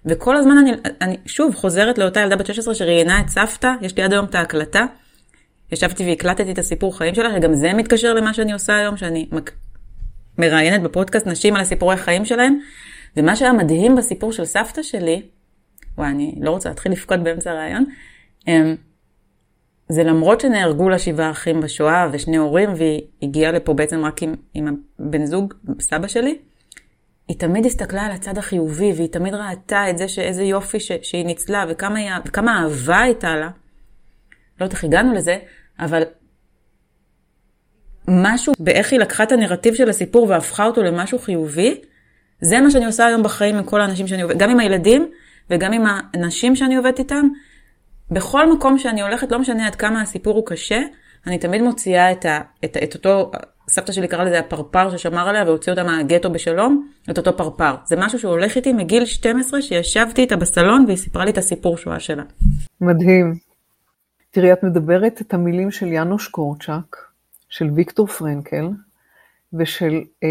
[SPEAKER 1] וכל הזמן אני, אני שוב חוזרת לאותה ילדה בת 16 שראיינה את סבתא, יש לי עד היום את ההקלטה. ישבתי והקלטתי את הסיפור חיים שלה, שגם זה מתקשר למה שאני עושה היום, שאני מק... מראיינת בפודקאסט נשים על הסיפורי החיים שלהם. ומה שהיה מדהים בסיפור של סבתא שלי, וואי, אני לא רוצה להתחיל לבכות באמצע הרעיון, אמ, זה למרות שנהרגו לה שבעה אחים בשואה ושני הורים, והיא הגיעה לפה בעצם רק עם, עם הבן זוג, סבא שלי, היא תמיד הסתכלה על הצד החיובי, והיא תמיד ראתה את זה שאיזה יופי ש, שהיא ניצלה, וכמה, היא, וכמה אהבה הייתה לה. לא יודעת איך הגענו לזה, אבל משהו באיך היא לקחה את הנרטיב של הסיפור והפכה אותו למשהו חיובי, זה מה שאני עושה היום בחיים עם כל האנשים שאני עובדת, גם עם הילדים וגם עם האנשים שאני עובדת איתם. בכל מקום שאני הולכת, לא משנה עד כמה הסיפור הוא קשה, אני תמיד מוציאה את, ה, את, את אותו, סבתא שלי קראה לזה הפרפר ששמר עליה והוציא אותה מהגטו בשלום, את אותו פרפר. זה משהו שהוא הולך איתי מגיל 12 שישבתי איתה בסלון והיא סיפרה לי את הסיפור שואה שלה.
[SPEAKER 3] מדהים. תראי, את מדברת את המילים של יאנוש קורצ'אק, של ויקטור פרנקל, ושל אה,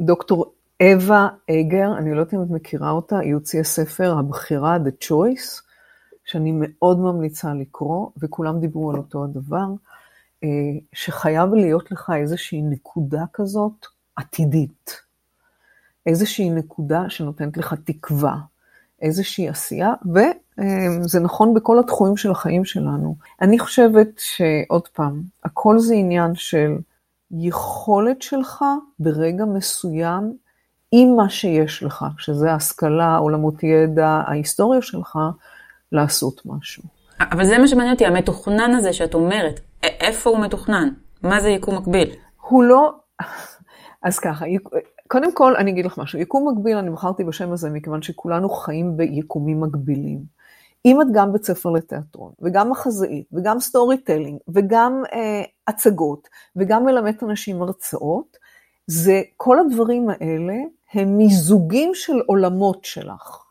[SPEAKER 3] דוקטור אווה אגר, אני לא יודעת אם את מכירה אותה, היא הוציאה ספר, הבחירה, The Choice, שאני מאוד ממליצה לקרוא, וכולם דיברו על אותו הדבר, אה, שחייב להיות לך איזושהי נקודה כזאת עתידית. איזושהי נקודה שנותנת לך תקווה, איזושהי עשייה, וזה נכון בכל התחומים של החיים שלנו. אני חושבת שעוד פעם, הכל זה עניין של יכולת שלך ברגע מסוים, עם מה שיש לך, שזה ההשכלה, עולמות ידע, ההיסטוריה שלך, לעשות משהו.
[SPEAKER 1] אבל זה מה שמעניין אותי, המתוכנן הזה שאת אומרת, איפה הוא מתוכנן? מה זה יקום מקביל?
[SPEAKER 3] הוא לא... אז ככה, קודם כל אני אגיד לך משהו, יקום מקביל, אני בחרתי בשם הזה מכיוון שכולנו חיים ביקומים מקבילים. אם את גם בית ספר לתיאטרון, וגם מחזאית, וגם storytelling, וגם אה, הצגות, וגם מלמדת אנשים הרצאות, זה, כל הדברים האלה הם מיזוגים של עולמות שלך.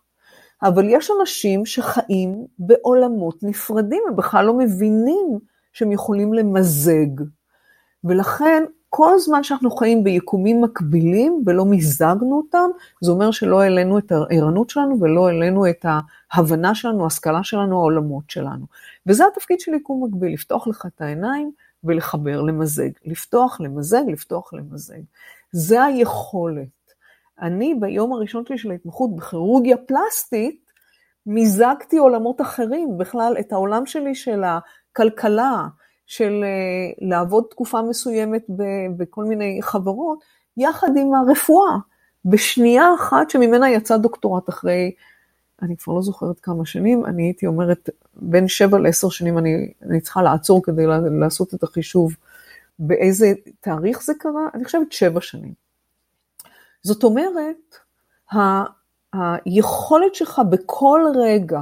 [SPEAKER 3] אבל יש אנשים שחיים בעולמות נפרדים, הם בכלל לא מבינים שהם יכולים למזג. ולכן, כל זמן שאנחנו חיים ביקומים מקבילים ולא מיזגנו אותם, זה אומר שלא העלינו את הערנות שלנו ולא העלינו את ההבנה שלנו, ההשכלה שלנו, העולמות שלנו. וזה התפקיד של יקום מקביל, לפתוח לך את העיניים ולחבר, למזג. לפתוח, למזג, לפתוח, למזג. זה היכולת. אני ביום הראשון שלי של ההתמחות בכירורגיה פלסטית, מיזגתי עולמות אחרים, בכלל את העולם שלי של הכלכלה, של uh, לעבוד תקופה מסוימת בכל מיני חברות, יחד עם הרפואה, בשנייה אחת שממנה יצא דוקטורט אחרי, אני כבר לא זוכרת כמה שנים, אני הייתי אומרת, בין שבע לעשר שנים אני, אני צריכה לעצור כדי לעשות את החישוב. באיזה תאריך זה קרה, אני חושבת שבע שנים. זאת אומרת, היכולת שלך בכל רגע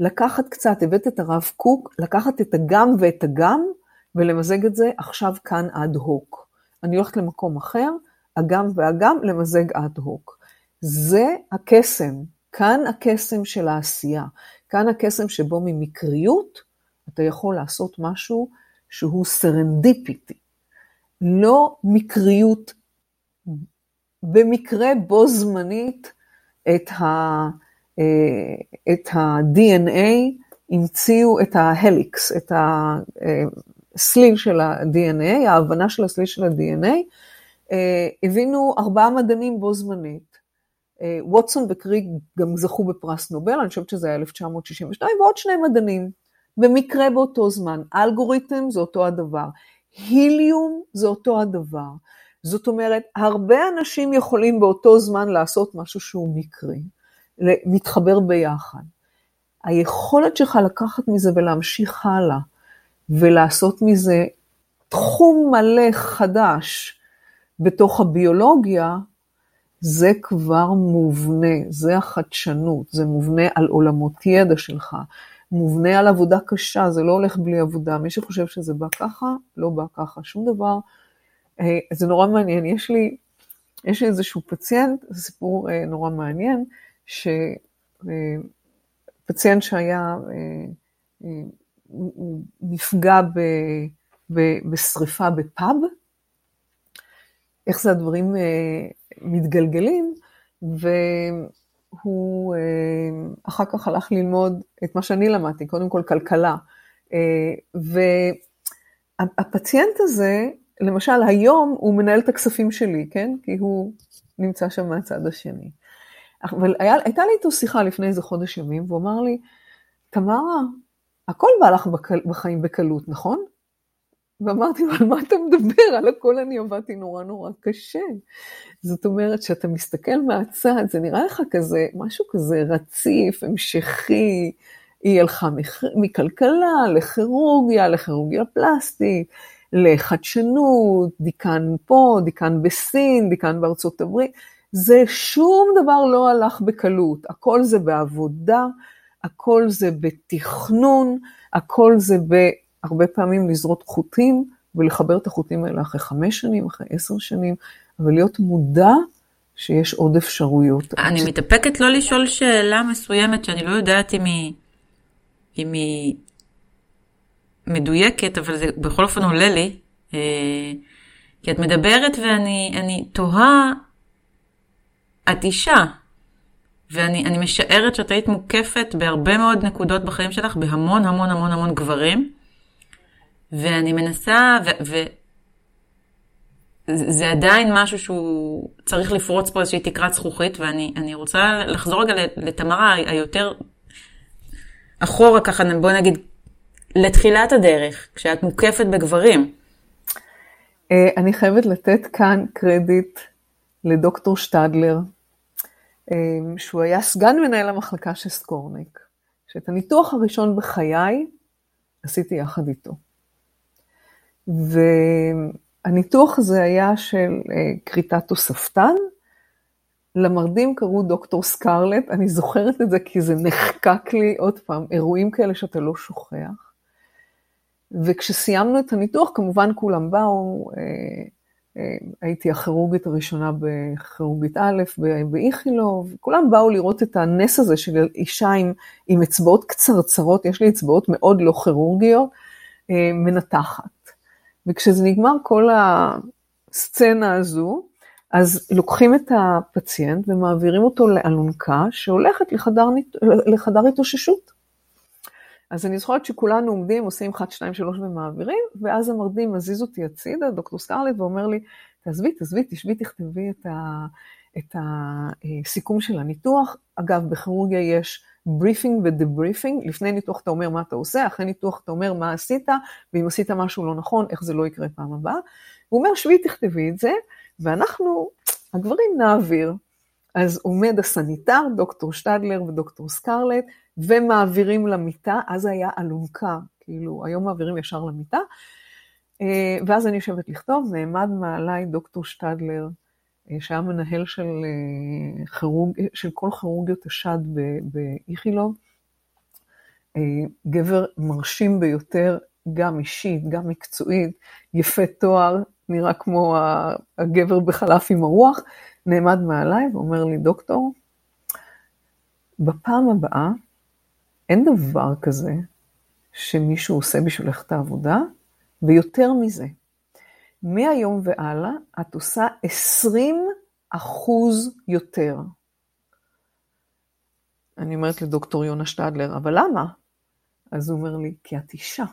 [SPEAKER 3] לקחת קצת, הבאת את הרב קוק, לקחת את הגם ואת הגם, ולמזג את זה עכשיו כאן אד הוק. אני הולכת למקום אחר, הגם והגם, למזג אד הוק. זה הקסם, כאן הקסם של העשייה, כאן הקסם שבו ממקריות אתה יכול לעשות משהו שהוא serendipity. לא מקריות, במקרה בו זמנית את ה-DNA את ה-DNA המציאו את ה helix, את הסליל של ה-DNA, ההבנה של הסליל של ה-DNA, הבינו ארבעה מדענים בו זמנית. ווטסון וקריק גם זכו בפרס נובל, אני חושבת שזה היה 1962, ועוד שני מדענים, במקרה באותו זמן. אלגוריתם זה אותו הדבר, היליום זה אותו הדבר. זאת אומרת, הרבה אנשים יכולים באותו זמן לעשות משהו שהוא מקרי, מתחבר ביחד. היכולת שלך לקחת מזה ולהמשיך הלאה, ולעשות מזה תחום מלא חדש בתוך הביולוגיה, זה כבר מובנה, זה החדשנות, זה מובנה על עולמות ידע שלך, מובנה על עבודה קשה, זה לא הולך בלי עבודה. מי שחושב שזה בא ככה, לא בא ככה. שום דבר. אה, זה נורא מעניין. יש לי, יש לי איזשהו פציינט, זה סיפור אה, נורא מעניין, שפציינט אה, שהיה, הוא נפגע ב, ב, בשריפה בפאב, איך זה הדברים מתגלגלים, והוא אחר כך הלך ללמוד את מה שאני למדתי, קודם כל כלכלה. והפציינט הזה, למשל היום הוא מנהל את הכספים שלי, כן? כי הוא נמצא שם מהצד השני. אבל היה, הייתה לי איתו שיחה לפני איזה חודש ימים, והוא אמר לי, תמרה, הכל בא לך בחיים בקלות, נכון? ואמרתי לו, על מה אתה מדבר? על הכל אני עבדתי נורא נורא קשה. זאת אומרת, כשאתה מסתכל מהצד, זה נראה לך כזה, משהו כזה רציף, המשכי. היא הלכה מכלכלה לכירורגיה, לכירורגיה פלסטית, לחדשנות, דיקן פה, דיקן בסין, דיקן בארצות הברית. זה שום דבר לא הלך בקלות, הכל זה בעבודה, הכל זה בתכנון, הכל זה ב... הרבה פעמים לזרות חוטים ולחבר את החוטים האלה אחרי חמש שנים, אחרי עשר שנים, אבל להיות מודע שיש עוד אפשרויות.
[SPEAKER 1] אני מתאפקת לא לשאול שאלה מסוימת שאני לא יודעת אם היא, אם היא מדויקת, אבל זה בכל אופן עולה לי. אה, כי את מדברת ואני תוהה, את אישה, ואני משערת שאת היית מוקפת בהרבה מאוד נקודות בחיים שלך, בהמון המון המון המון גברים. ואני מנסה, וזה עדיין משהו שהוא צריך לפרוץ פה איזושהי תקרת זכוכית, ואני רוצה לחזור רגע לתמרה היותר אחורה ככה, בוא נגיד, לתחילת הדרך, כשאת מוקפת בגברים.
[SPEAKER 3] אה, אני חייבת לתת כאן קרדיט לדוקטור שטדלר, אה, שהוא היה סגן מנהל המחלקה של סקורניק, שאת הניתוח הראשון בחיי עשיתי יחד איתו. והניתוח הזה היה של אה, כריתת תוספתן, למרדים קראו דוקטור סקרלט, אני זוכרת את זה כי זה נחקק לי עוד פעם, אירועים כאלה שאתה לא שוכח. וכשסיימנו את הניתוח, כמובן כולם באו, אה, אה, הייתי הכירורגית הראשונה בכירורגית א', באיכילוב, כולם באו לראות את הנס הזה של אישה עם, עם אצבעות קצרצרות, יש לי אצבעות מאוד לא כירורגיות, מנתחת. וכשזה נגמר כל הסצנה הזו, אז לוקחים את הפציינט ומעבירים אותו לאלונקה שהולכת לחדר, לחדר התאוששות. אז אני זוכרת שכולנו עומדים, עושים 1, 2, 3 ומעבירים, ואז המרדים מזיז אותי הצידה, דוקטור סקרלט, ואומר לי, תעזבי, תעזבי, תשבי, תכתבי את, ה, את הסיכום של הניתוח. אגב, בכירורגיה יש briefing ו debriefing, לפני ניתוח אתה אומר מה אתה עושה, אחרי ניתוח אתה אומר מה עשית, ואם עשית משהו לא נכון, איך זה לא יקרה פעם הבאה. הוא אומר, שבי תכתבי את זה, ואנחנו, הגברים נעביר. אז עומד הסניטר, דוקטור שטדלר ודוקטור סקרלט, ומעבירים למיטה, אז היה אלונקה, כאילו, היום מעבירים ישר למיטה, אה, ואז אני יושבת לכתוב, נעמד מעליי דוקטור שטדלר, אה, שהיה מנהל של, אה, כירורג, של כל כירורגיות השד באיכילוב, אה, גבר מרשים ביותר, גם אישית, גם מקצועית, יפה תואר, נראה כמו הגבר בחלף עם הרוח, נעמד מעליי ואומר לי, דוקטור, בפעם הבאה אין דבר כזה שמישהו עושה בשבילך את העבודה, ויותר מזה, מהיום והלאה את עושה 20 אחוז יותר. אני אומרת לדוקטור יונה שטדלר, אבל למה? אז הוא אומר לי, כי את אישה,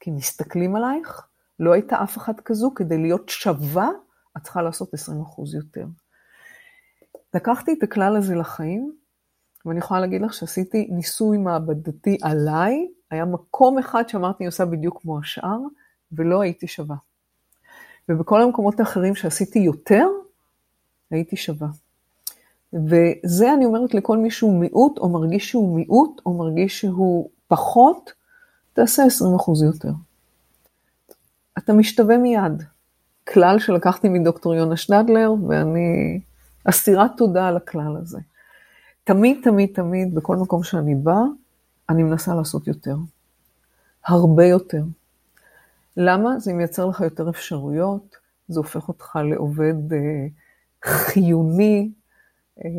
[SPEAKER 3] כי מסתכלים עלייך, לא הייתה אף אחת כזו, כדי להיות שווה, את צריכה לעשות 20 אחוז יותר. לקחתי את הכלל הזה לחיים, ואני יכולה להגיד לך שעשיתי ניסוי מעבדתי עליי, היה מקום אחד שאמרתי, אני עושה בדיוק כמו השאר, ולא הייתי שווה. ובכל המקומות האחרים שעשיתי יותר, הייתי שווה. וזה אני אומרת לכל מי שהוא מיעוט, או מרגיש שהוא מיעוט, או מרגיש שהוא פחות, תעשה 20% יותר. אתה משתווה מיד. כלל שלקחתי מדוקטור יונה שנדלר, ואני אסירת תודה על הכלל הזה. תמיד, תמיד, תמיד, בכל מקום שאני באה, אני מנסה לעשות יותר. הרבה יותר. למה? זה מייצר לך יותר אפשרויות, זה הופך אותך לעובד אה, חיוני, אה,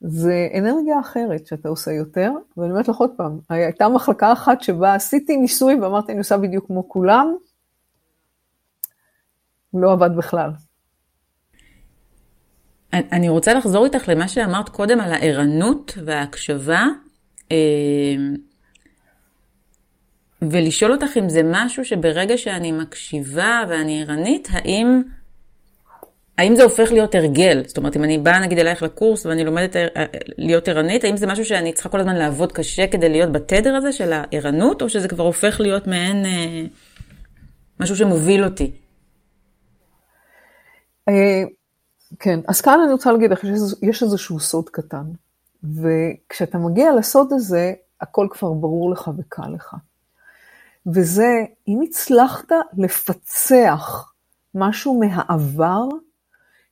[SPEAKER 3] זה אנרגיה אחרת שאתה עושה יותר, ואני אומרת לך עוד פעם, הייתה מחלקה אחת שבה עשיתי ניסוי ואמרתי, אני עושה בדיוק כמו כולם, לא עבד בכלל.
[SPEAKER 1] אני רוצה לחזור איתך למה שאמרת קודם על הערנות וההקשבה, אה, ולשאול אותך אם זה משהו שברגע שאני מקשיבה ואני ערנית, האם, האם זה הופך להיות הרגל? זאת אומרת, אם אני באה נגיד אלייך לקורס ואני לומדת אה, להיות ערנית, האם זה משהו שאני צריכה כל הזמן לעבוד קשה כדי להיות בתדר הזה של הערנות, או שזה כבר הופך להיות מעין אה, משהו שמוביל אותי?
[SPEAKER 3] כן, אז כאן אני רוצה להגיד לך, יש איזשהו סוד קטן, וכשאתה מגיע לסוד הזה, הכל כבר ברור לך וקל לך. וזה, אם הצלחת לפצח משהו מהעבר,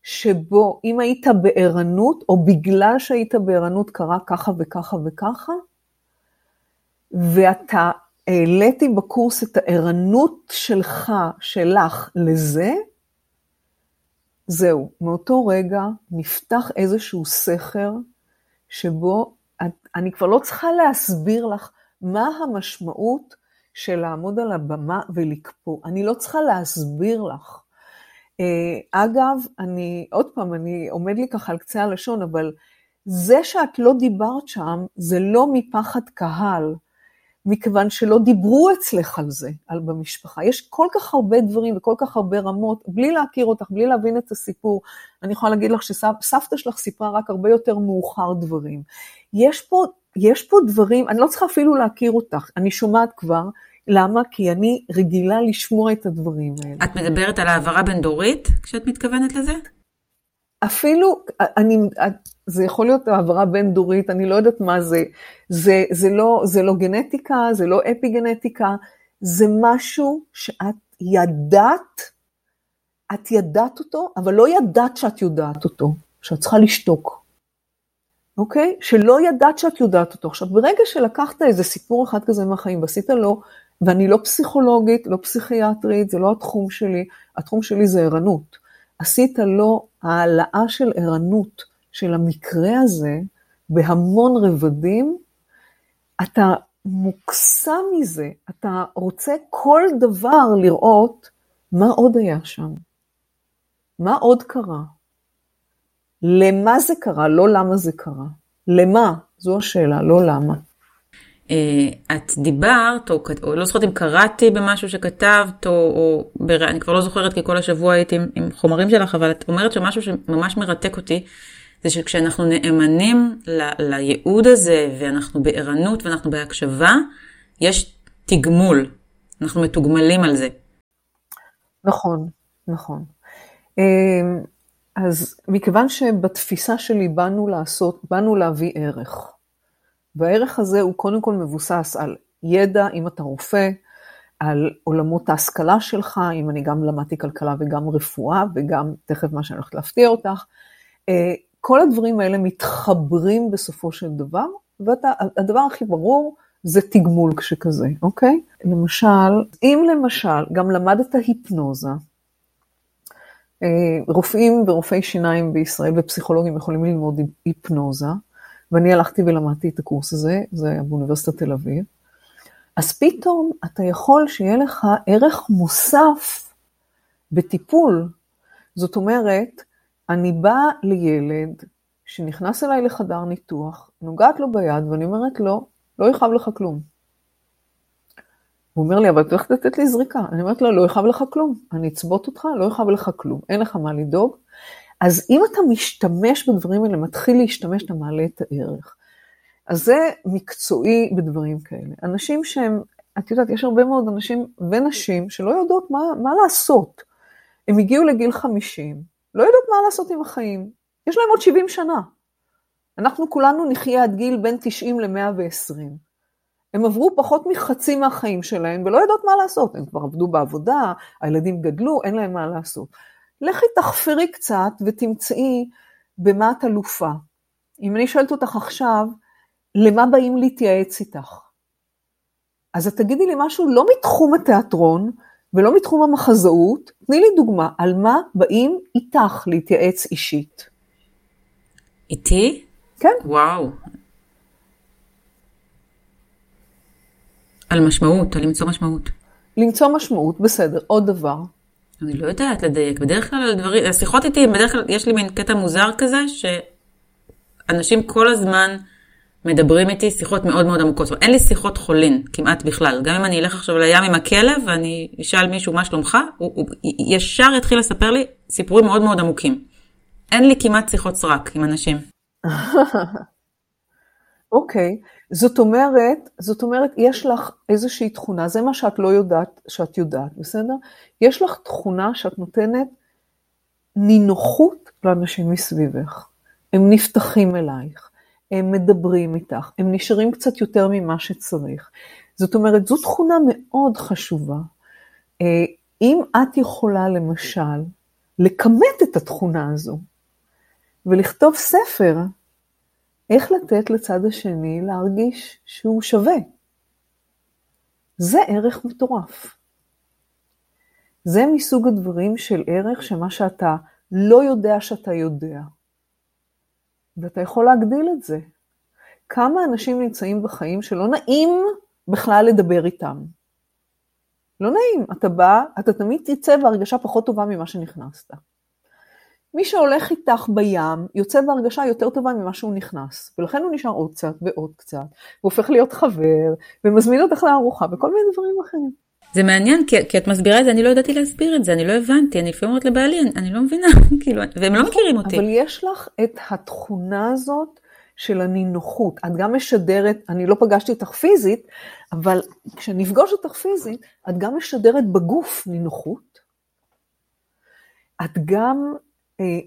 [SPEAKER 3] שבו אם היית בערנות, או בגלל שהיית בערנות קרה ככה וככה וככה, ואתה העליתי בקורס את הערנות שלך, שלך, לזה, זהו, מאותו רגע נפתח איזשהו סכר שבו אני כבר לא צריכה להסביר לך מה המשמעות של לעמוד על הבמה ולקפוא. אני לא צריכה להסביר לך. אה, אגב, אני, עוד פעם, אני עומד לי ככה על קצה הלשון, אבל זה שאת לא דיברת שם, זה לא מפחד קהל. מכיוון שלא דיברו אצלך על זה, על במשפחה. יש כל כך הרבה דברים וכל כך הרבה רמות, בלי להכיר אותך, בלי להבין את הסיפור. אני יכולה להגיד לך שסבתא שלך סיפרה רק הרבה יותר מאוחר דברים. יש פה, יש פה דברים, אני לא צריכה אפילו להכיר אותך, אני שומעת כבר. למה? כי אני רגילה לשמוע את הדברים האלה.
[SPEAKER 1] את מדברת על העברה בין-דורית כשאת מתכוונת לזה?
[SPEAKER 3] אפילו, אני, זה יכול להיות העברה בין-דורית, אני לא יודעת מה זה. זה, זה, לא, זה לא גנטיקה, זה לא אפי-גנטיקה, זה משהו שאת ידעת, את ידעת אותו, אבל לא ידעת שאת יודעת אותו, שאת צריכה לשתוק. אוקיי? שלא ידעת שאת יודעת אותו. עכשיו, ברגע שלקחת איזה סיפור אחד כזה מהחיים ועשית לו, ואני לא פסיכולוגית, לא פסיכיאטרית, זה לא התחום שלי, התחום שלי זה ערנות. עשית לו העלאה של ערנות של המקרה הזה בהמון רבדים, אתה מוקסם מזה, אתה רוצה כל דבר לראות מה עוד היה שם, מה עוד קרה, למה זה קרה, לא למה זה קרה, למה, זו השאלה, לא למה.
[SPEAKER 1] אה, את דיברת, או, או לא זוכרת אם קראתי במשהו שכתבת, או, או בר... אני כבר לא זוכרת כי כל השבוע הייתי עם, עם חומרים שלך, אבל את אומרת שמשהו שממש מרתק אותי, זה שכשאנחנו נאמנים ל, לייעוד הזה, ואנחנו בערנות ואנחנו בהקשבה, יש תגמול, אנחנו מתוגמלים על זה.
[SPEAKER 3] נכון, נכון. אמ, אז מכיוון שבתפיסה שלי באנו לעשות, באנו להביא ערך. והערך הזה הוא קודם כל מבוסס על ידע, אם אתה רופא, על עולמות ההשכלה שלך, אם אני גם למדתי כלכלה וגם רפואה, וגם תכף מה שאני הולכת להפתיע אותך. אה, כל הדברים האלה מתחברים בסופו של דבר, והדבר הכי ברור זה תגמול כשכזה, אוקיי? למשל, אם למשל גם למדת היפנוזה, אה, רופאים ורופאי שיניים בישראל ופסיכולוגים יכולים ללמוד היפנוזה, ואני הלכתי ולמדתי את הקורס הזה, זה היה באוניברסיטת תל אביב, אז פתאום אתה יכול שיהיה לך ערך מוסף בטיפול. זאת אומרת, אני באה לילד שנכנס אליי לחדר ניתוח, נוגעת לו ביד ואני אומרת לו, לא יכאב לך כלום. הוא אומר לי, אבל את הולכת לתת לי זריקה. אני אומרת לו, לא יכאב לך כלום, אני אצבות אותך, לא יכאב לך כלום, אין לך מה לדאוג. אז אם אתה משתמש בדברים האלה, מתחיל להשתמש, אתה מעלה את הערך. אז זה מקצועי בדברים כאלה. אנשים שהם, את יודעת, יש הרבה מאוד אנשים ונשים שלא יודעות מה, מה לעשות. הם הגיעו לגיל 50, לא יודעות מה לעשות עם החיים. יש להם עוד 70 שנה. אנחנו כולנו נחיה עד גיל בין 90 ל-120. הם עברו פחות מחצי מהחיים שלהם ולא יודעות מה לעשות. הם כבר עבדו בעבודה, הילדים גדלו, אין להם מה לעשות. לכי תחפרי קצת ותמצאי במה את אלופה. אם אני שואלת אותך עכשיו, למה באים להתייעץ איתך? אז את תגידי לי משהו לא מתחום התיאטרון ולא מתחום המחזאות, תני לי דוגמה, על מה באים איתך להתייעץ אישית?
[SPEAKER 1] איתי?
[SPEAKER 3] כן.
[SPEAKER 1] וואו. על משמעות, על למצוא משמעות.
[SPEAKER 3] למצוא משמעות, בסדר. עוד דבר.
[SPEAKER 1] אני לא יודעת לדייק, בדרך כלל דברים, השיחות איתי, בדרך כלל יש לי מין קטע מוזר כזה, שאנשים כל הזמן מדברים איתי שיחות מאוד מאוד עמוקות. זאת אומרת, אין לי שיחות חולין כמעט בכלל. גם אם אני אלך עכשיו לים עם הכלב ואני אשאל מישהו מה שלומך, הוא, הוא ישר יתחיל לספר לי סיפורים מאוד מאוד עמוקים. אין לי כמעט שיחות סרק עם אנשים. [laughs]
[SPEAKER 3] אוקיי. זאת אומרת, זאת אומרת, יש לך איזושהי תכונה, זה מה שאת לא יודעת שאת יודעת, בסדר? יש לך תכונה שאת נותנת נינוחות לאנשים מסביבך. הם נפתחים אלייך, הם מדברים איתך, הם נשארים קצת יותר ממה שצריך. זאת אומרת, זו תכונה מאוד חשובה. אה, אם את יכולה, למשל, לכמת את התכונה הזו, ולכתוב ספר, איך לתת לצד השני להרגיש שהוא שווה. זה ערך מטורף. זה מסוג הדברים של ערך שמה שאתה לא יודע שאתה יודע. ואתה יכול להגדיל את זה. כמה אנשים נמצאים בחיים שלא נעים בכלל לדבר איתם. לא נעים, אתה בא, אתה תמיד תצא בהרגשה פחות טובה ממה שנכנסת. מי שהולך איתך בים, יוצא בהרגשה יותר טובה ממה שהוא נכנס, ולכן הוא נשאר עוד קצת ועוד קצת, והופך להיות חבר, ומזמין אותך לארוחה, וכל מיני דברים אחרים.
[SPEAKER 1] זה מעניין, כי, כי את מסבירה את זה, אני לא ידעתי להסביר את זה, אני לא הבנתי, אני לפעמים אומרת לבעלי, אני, אני לא מבינה, [laughs] כאילו, והם לא מכירים אותי.
[SPEAKER 3] אבל יש לך את התכונה הזאת של הנינוחות. את גם משדרת, אני לא פגשתי אותך פיזית, אבל כשנפגוש אותך פיזית, את גם משדרת בגוף נינוחות. את גם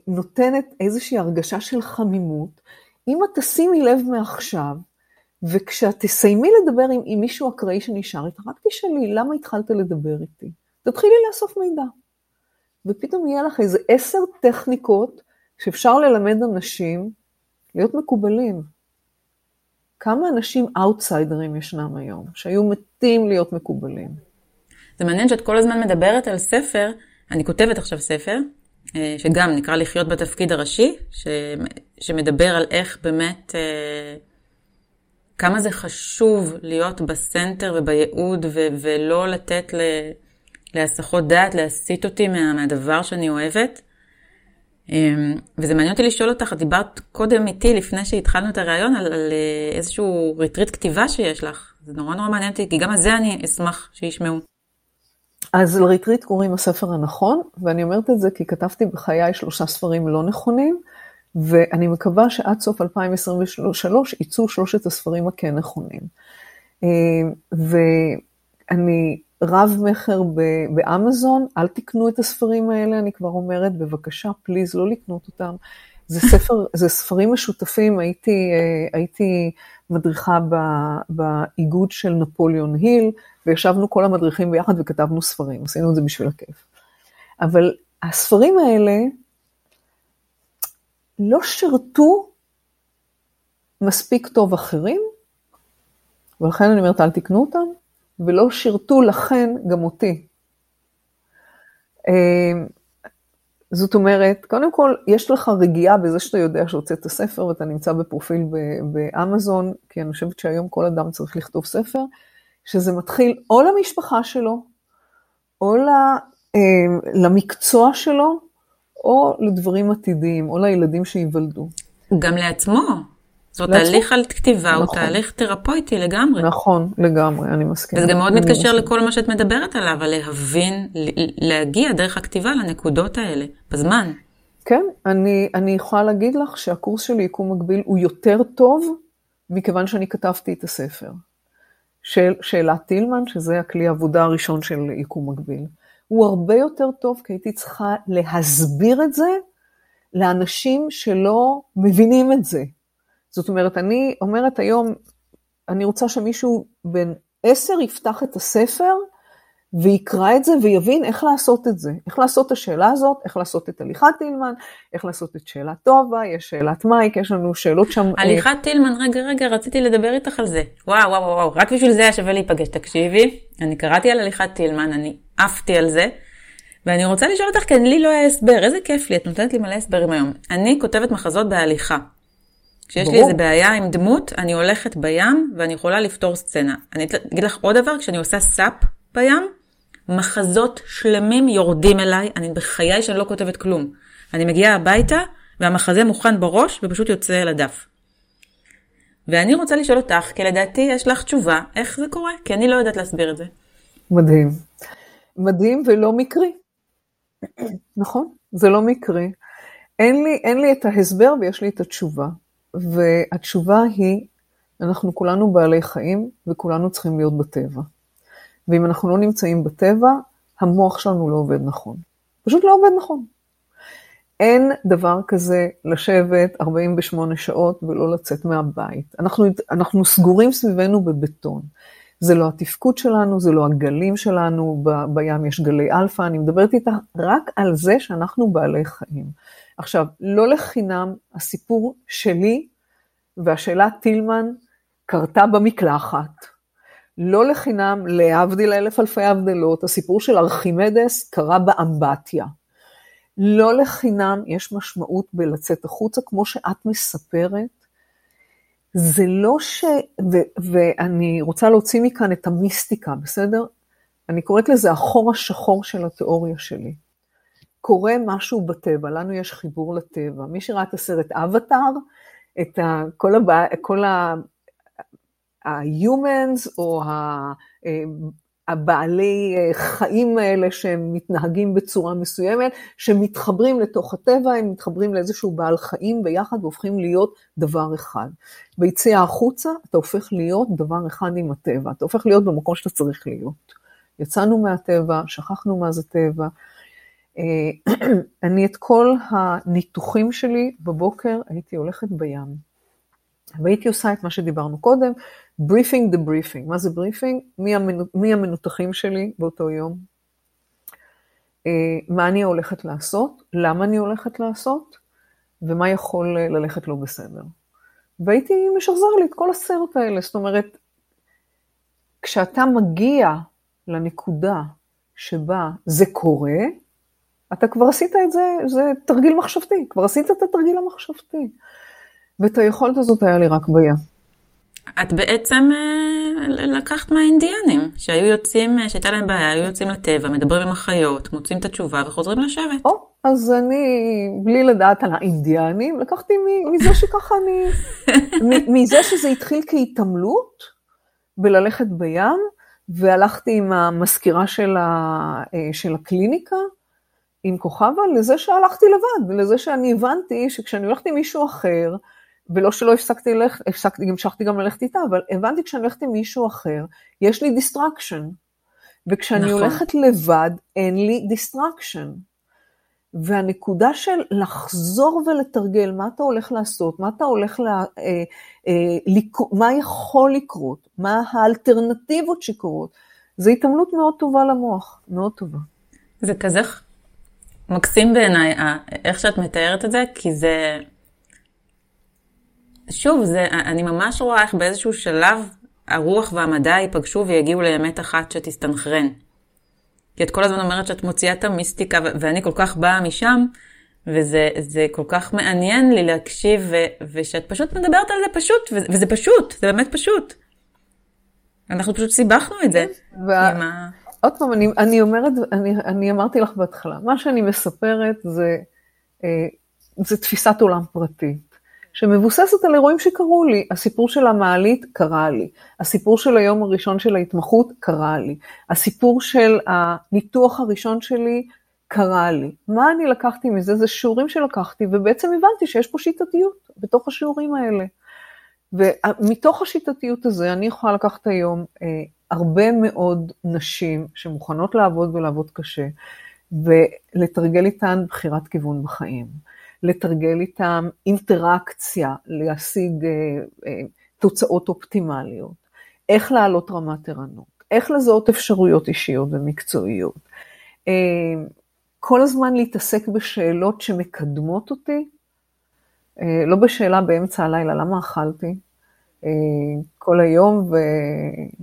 [SPEAKER 3] נותנת איזושהי הרגשה של חמימות. אם את תשימי לב מעכשיו, וכשאת תסיימי לדבר עם, עם מישהו אקראי שנשאר איתך, רק תשאלי, למה התחלת לדבר איתי? תתחילי לאסוף מידע. ופתאום יהיה לך איזה עשר טכניקות שאפשר ללמד אנשים להיות מקובלים. כמה אנשים אאוטסיידרים ישנם היום, שהיו מתים להיות מקובלים.
[SPEAKER 1] זה מעניין שאת כל הזמן מדברת על ספר, אני כותבת עכשיו ספר, אה, שגם נקרא לחיות בתפקיד הראשי, ש, שמדבר על איך באמת, אה, כמה זה חשוב להיות ב center ובייעוד ו, ולא לתת ל, להסחות דעת, להסיט אותי מה, מהדבר שאני אוהבת. אה, וזה מעניין אותי לשאול אותך, את דיברת קודם איתי, לפני שהתחלנו את הריאיון, על, על איזשהו ריטריט כתיבה שיש לך. זה נורא נורא מעניין אותי, כי גם על זה אני אשמח שישמעו.
[SPEAKER 3] אז לריטריט קוראים הספר הנכון, ואני אומרת את זה כי כתבתי בחיי שלושה ספרים לא נכונים, ואני מקווה שעד סוף 2023 יצאו שלושת הספרים הכן נכונים. אה, ואני רב מכר באמזון, אל תקנו את הספרים האלה, אני כבר אומרת, בבקשה, פליז, לא לקנות אותם. זה ספר, [laughs] זה ספרים משותפים, הייתי, אה, הייתי מדריכה באיגוד של נפוליאון היל, וישבנו כל המדריכים ביחד וכתבנו ספרים, עשינו את זה בשביל הכיף. אבל הספרים האלה לא שירתו מספיק טוב אחרים, ולכן אני אומרת, אל תקנו אותם, ולא שירתו לכן גם אותי. אה, זאת אומרת, קודם כל, יש לך רגיעה בזה שאתה יודע שהוצאת ספר ואתה נמצא בפרופיל באמזון, כי אני חושבת שהיום כל אדם צריך לכתוב ספר, שזה מתחיל או למשפחה שלו, או למקצוע שלו, או לדברים עתידיים, או לילדים שייוולדו.
[SPEAKER 1] גם לעצמו. זאת אומרת, תהליך על כתיבה נכון. הוא תהליך תרפויטי לגמרי.
[SPEAKER 3] נכון, לגמרי, אני מסכימה.
[SPEAKER 1] וזה גם מאוד מתקשר מסכים. לכל מה שאת מדברת עליו, על להבין, להגיע דרך הכתיבה לנקודות האלה, בזמן.
[SPEAKER 3] כן, אני, אני יכולה להגיד לך שהקורס של יקום מקביל הוא יותר טוב, מכיוון שאני כתבתי את הספר. של, שאלת טילמן, שזה הכלי העבודה הראשון של יקום מקביל. הוא הרבה יותר טוב, כי הייתי צריכה להסביר את זה לאנשים שלא מבינים את זה. זאת אומרת, אני אומרת היום, אני רוצה שמישהו בן עשר יפתח את הספר ויקרא את זה ויבין איך לעשות את זה. איך לעשות את השאלה הזאת, איך לעשות את הליכת טילמן, איך לעשות את שאלת טובה, יש שאלת מייק, יש לנו שאלות שם.
[SPEAKER 1] אה, הליכת טילמן, רגע, רגע, רציתי לדבר איתך על זה. וואו, וואו, וואו, רק בשביל זה היה שווה להיפגש. תקשיבי, אני קראתי על הליכת טילמן, אני עפתי על זה. ואני רוצה לשאול אותך, כי לי לא היה הסבר, איזה כיף לי, את נותנת לי מלא הסברים היום. אני כותבת מחזות בהליכה. כשיש לי איזה בעיה עם דמות, אני הולכת בים ואני יכולה לפתור סצנה. אני אגיד לך עוד דבר, כשאני עושה סאפ בים, מחזות שלמים יורדים אליי, אני בחיי שאני לא כותבת כלום. אני מגיעה הביתה והמחזה מוכן בראש ופשוט יוצא אל הדף. ואני רוצה לשאול אותך, כי לדעתי יש לך תשובה, איך זה קורה? כי אני לא יודעת להסביר את זה.
[SPEAKER 3] מדהים. מדהים ולא מקרי. נכון, זה לא מקרי. אין לי, אין לי את ההסבר ויש לי את התשובה. והתשובה היא, אנחנו כולנו בעלי חיים וכולנו צריכים להיות בטבע. ואם אנחנו לא נמצאים בטבע, המוח שלנו לא עובד נכון. פשוט לא עובד נכון. אין דבר כזה לשבת 48 שעות ולא לצאת מהבית. אנחנו, אנחנו סגורים סביבנו בבטון. זה לא התפקוד שלנו, זה לא הגלים שלנו, ב, בים יש גלי אלפא, אני מדברת איתה רק על זה שאנחנו בעלי חיים. עכשיו, לא לחינם הסיפור שלי והשאלה טילמן קרתה במקלחת. לא לחינם, להבדיל אלף אלפי הבדלות, הסיפור של ארכימדס קרה באמבטיה. לא לחינם יש משמעות בלצאת החוצה, כמו שאת מספרת. זה לא ש... ו, ואני רוצה להוציא מכאן את המיסטיקה, בסדר? אני קוראת לזה החור השחור של התיאוריה שלי. קורה משהו בטבע, לנו יש חיבור לטבע. מי שראה את הסרט אבטאר, את ה, כל, הבא, כל ה-humans או ה, אה, הבעלי אה, חיים האלה שהם מתנהגים בצורה מסוימת, שמתחברים לתוך הטבע, הם מתחברים לאיזשהו בעל חיים ביחד והופכים להיות דבר אחד. ביציאה החוצה אתה הופך להיות דבר אחד עם הטבע, אתה הופך להיות במקום שאתה צריך להיות. יצאנו מהטבע, שכחנו מה זה טבע. אה, [clears throat] אני את כל הניתוחים שלי בבוקר הייתי הולכת בים. והייתי עושה את מה שדיברנו קודם, briefing the briefing. מה זה briefing? מי, המנו, מי המנותחים שלי באותו יום? אה, מה אני הולכת לעשות? למה אני הולכת לעשות? ומה יכול ללכת לא בסדר. והייתי משחזר לי את כל הסרט האלה. זאת אומרת, כשאתה מגיע לנקודה שבה זה קורה, אתה כבר עשית את זה, זה תרגיל מחשבתי, כבר עשית את התרגיל המחשבתי. ואת היכולת הזאת היה לי רק בים.
[SPEAKER 1] את בעצם אה, לקחת מהאינדיאנים, שהיו יוצאים, אה, שהייתה להם בעיה, היו יוצאים לטבע, מדברים עם החיות, מוצאים את התשובה וחוזרים לשבת.
[SPEAKER 3] או, אז אני, בלי לדעת על האינדיאנים, לקחתי מזה שככה אני, [laughs] מזה שזה התחיל כהתעמלות, בללכת בים, והלכתי עם המזכירה של, ה, אה, של הקליניקה, עם כוכבה, לזה שהלכתי לבד, לזה שאני הבנתי שכשאני הולכת עם מישהו אחר, ולא שלא הפסקתי ללכת, הפסקתי, המשכתי גם ללכת איתה, אבל הבנתי כשאני הולכת עם מישהו אחר, יש לי distraction. וכשאני נכון. הולכת לבד, אין לי distraction. והנקודה של לחזור ולתרגל מה אתה הולך לעשות, מה אתה הולך, לה, אה, אה, לק... מה יכול לקרות, מה האלטרנטיבות שקורות, זו התעמלות מאוד טובה למוח, מאוד טובה.
[SPEAKER 1] זה כזה מקסים בעיניי, איך שאת מתארת את זה, כי זה שוב, זה, אני ממש רואה איך באיזשהו שלב הרוח והמדע ייפגשו ויגיעו לאמת אחת שתסתנכרן. כי את כל הזמן אומרת שאת מוציאה את המיסטיקה, ואני כל כך באה משם, וזה כל כך מעניין לי להקשיב, ו- ושאת פשוט מדברת על זה פשוט, וזה פשוט, זה באמת פשוט. אנחנו פשוט סיבכנו את זה.
[SPEAKER 3] וה... ה... עוד פעם, אני, אני אומרת, אני, אני אמרתי לך בהתחלה, מה שאני מספרת זה, אה, זה תפיסת עולם פרטית, שמבוססת על אירועים שקרו לי. הסיפור של המעלית קרה לי, הסיפור של היום הראשון של ההתמחות קרה לי, הסיפור של הניתוח הראשון שלי קרה לי. מה אני לקחתי מזה? זה שיעורים שלקחתי, ובעצם הבנתי שיש פה שיטתיות בתוך השיעורים האלה. ומתוך השיטתיות הזה אני יכולה לקחת היום אה, הרבה מאוד נשים שמוכנות לעבוד ולעבוד קשה, ולתרגל איתן בחירת כיוון בחיים, לתרגל איתן אינטראקציה, להשיג אה, אה, תוצאות אופטימליות, איך להעלות רמת ערנות, איך לזהות אפשרויות אישיות ומקצועיות, אה, כל הזמן להתעסק בשאלות שמקדמות אותי, אה, לא בשאלה באמצע הלילה, למה אכלתי? אה, כל היום,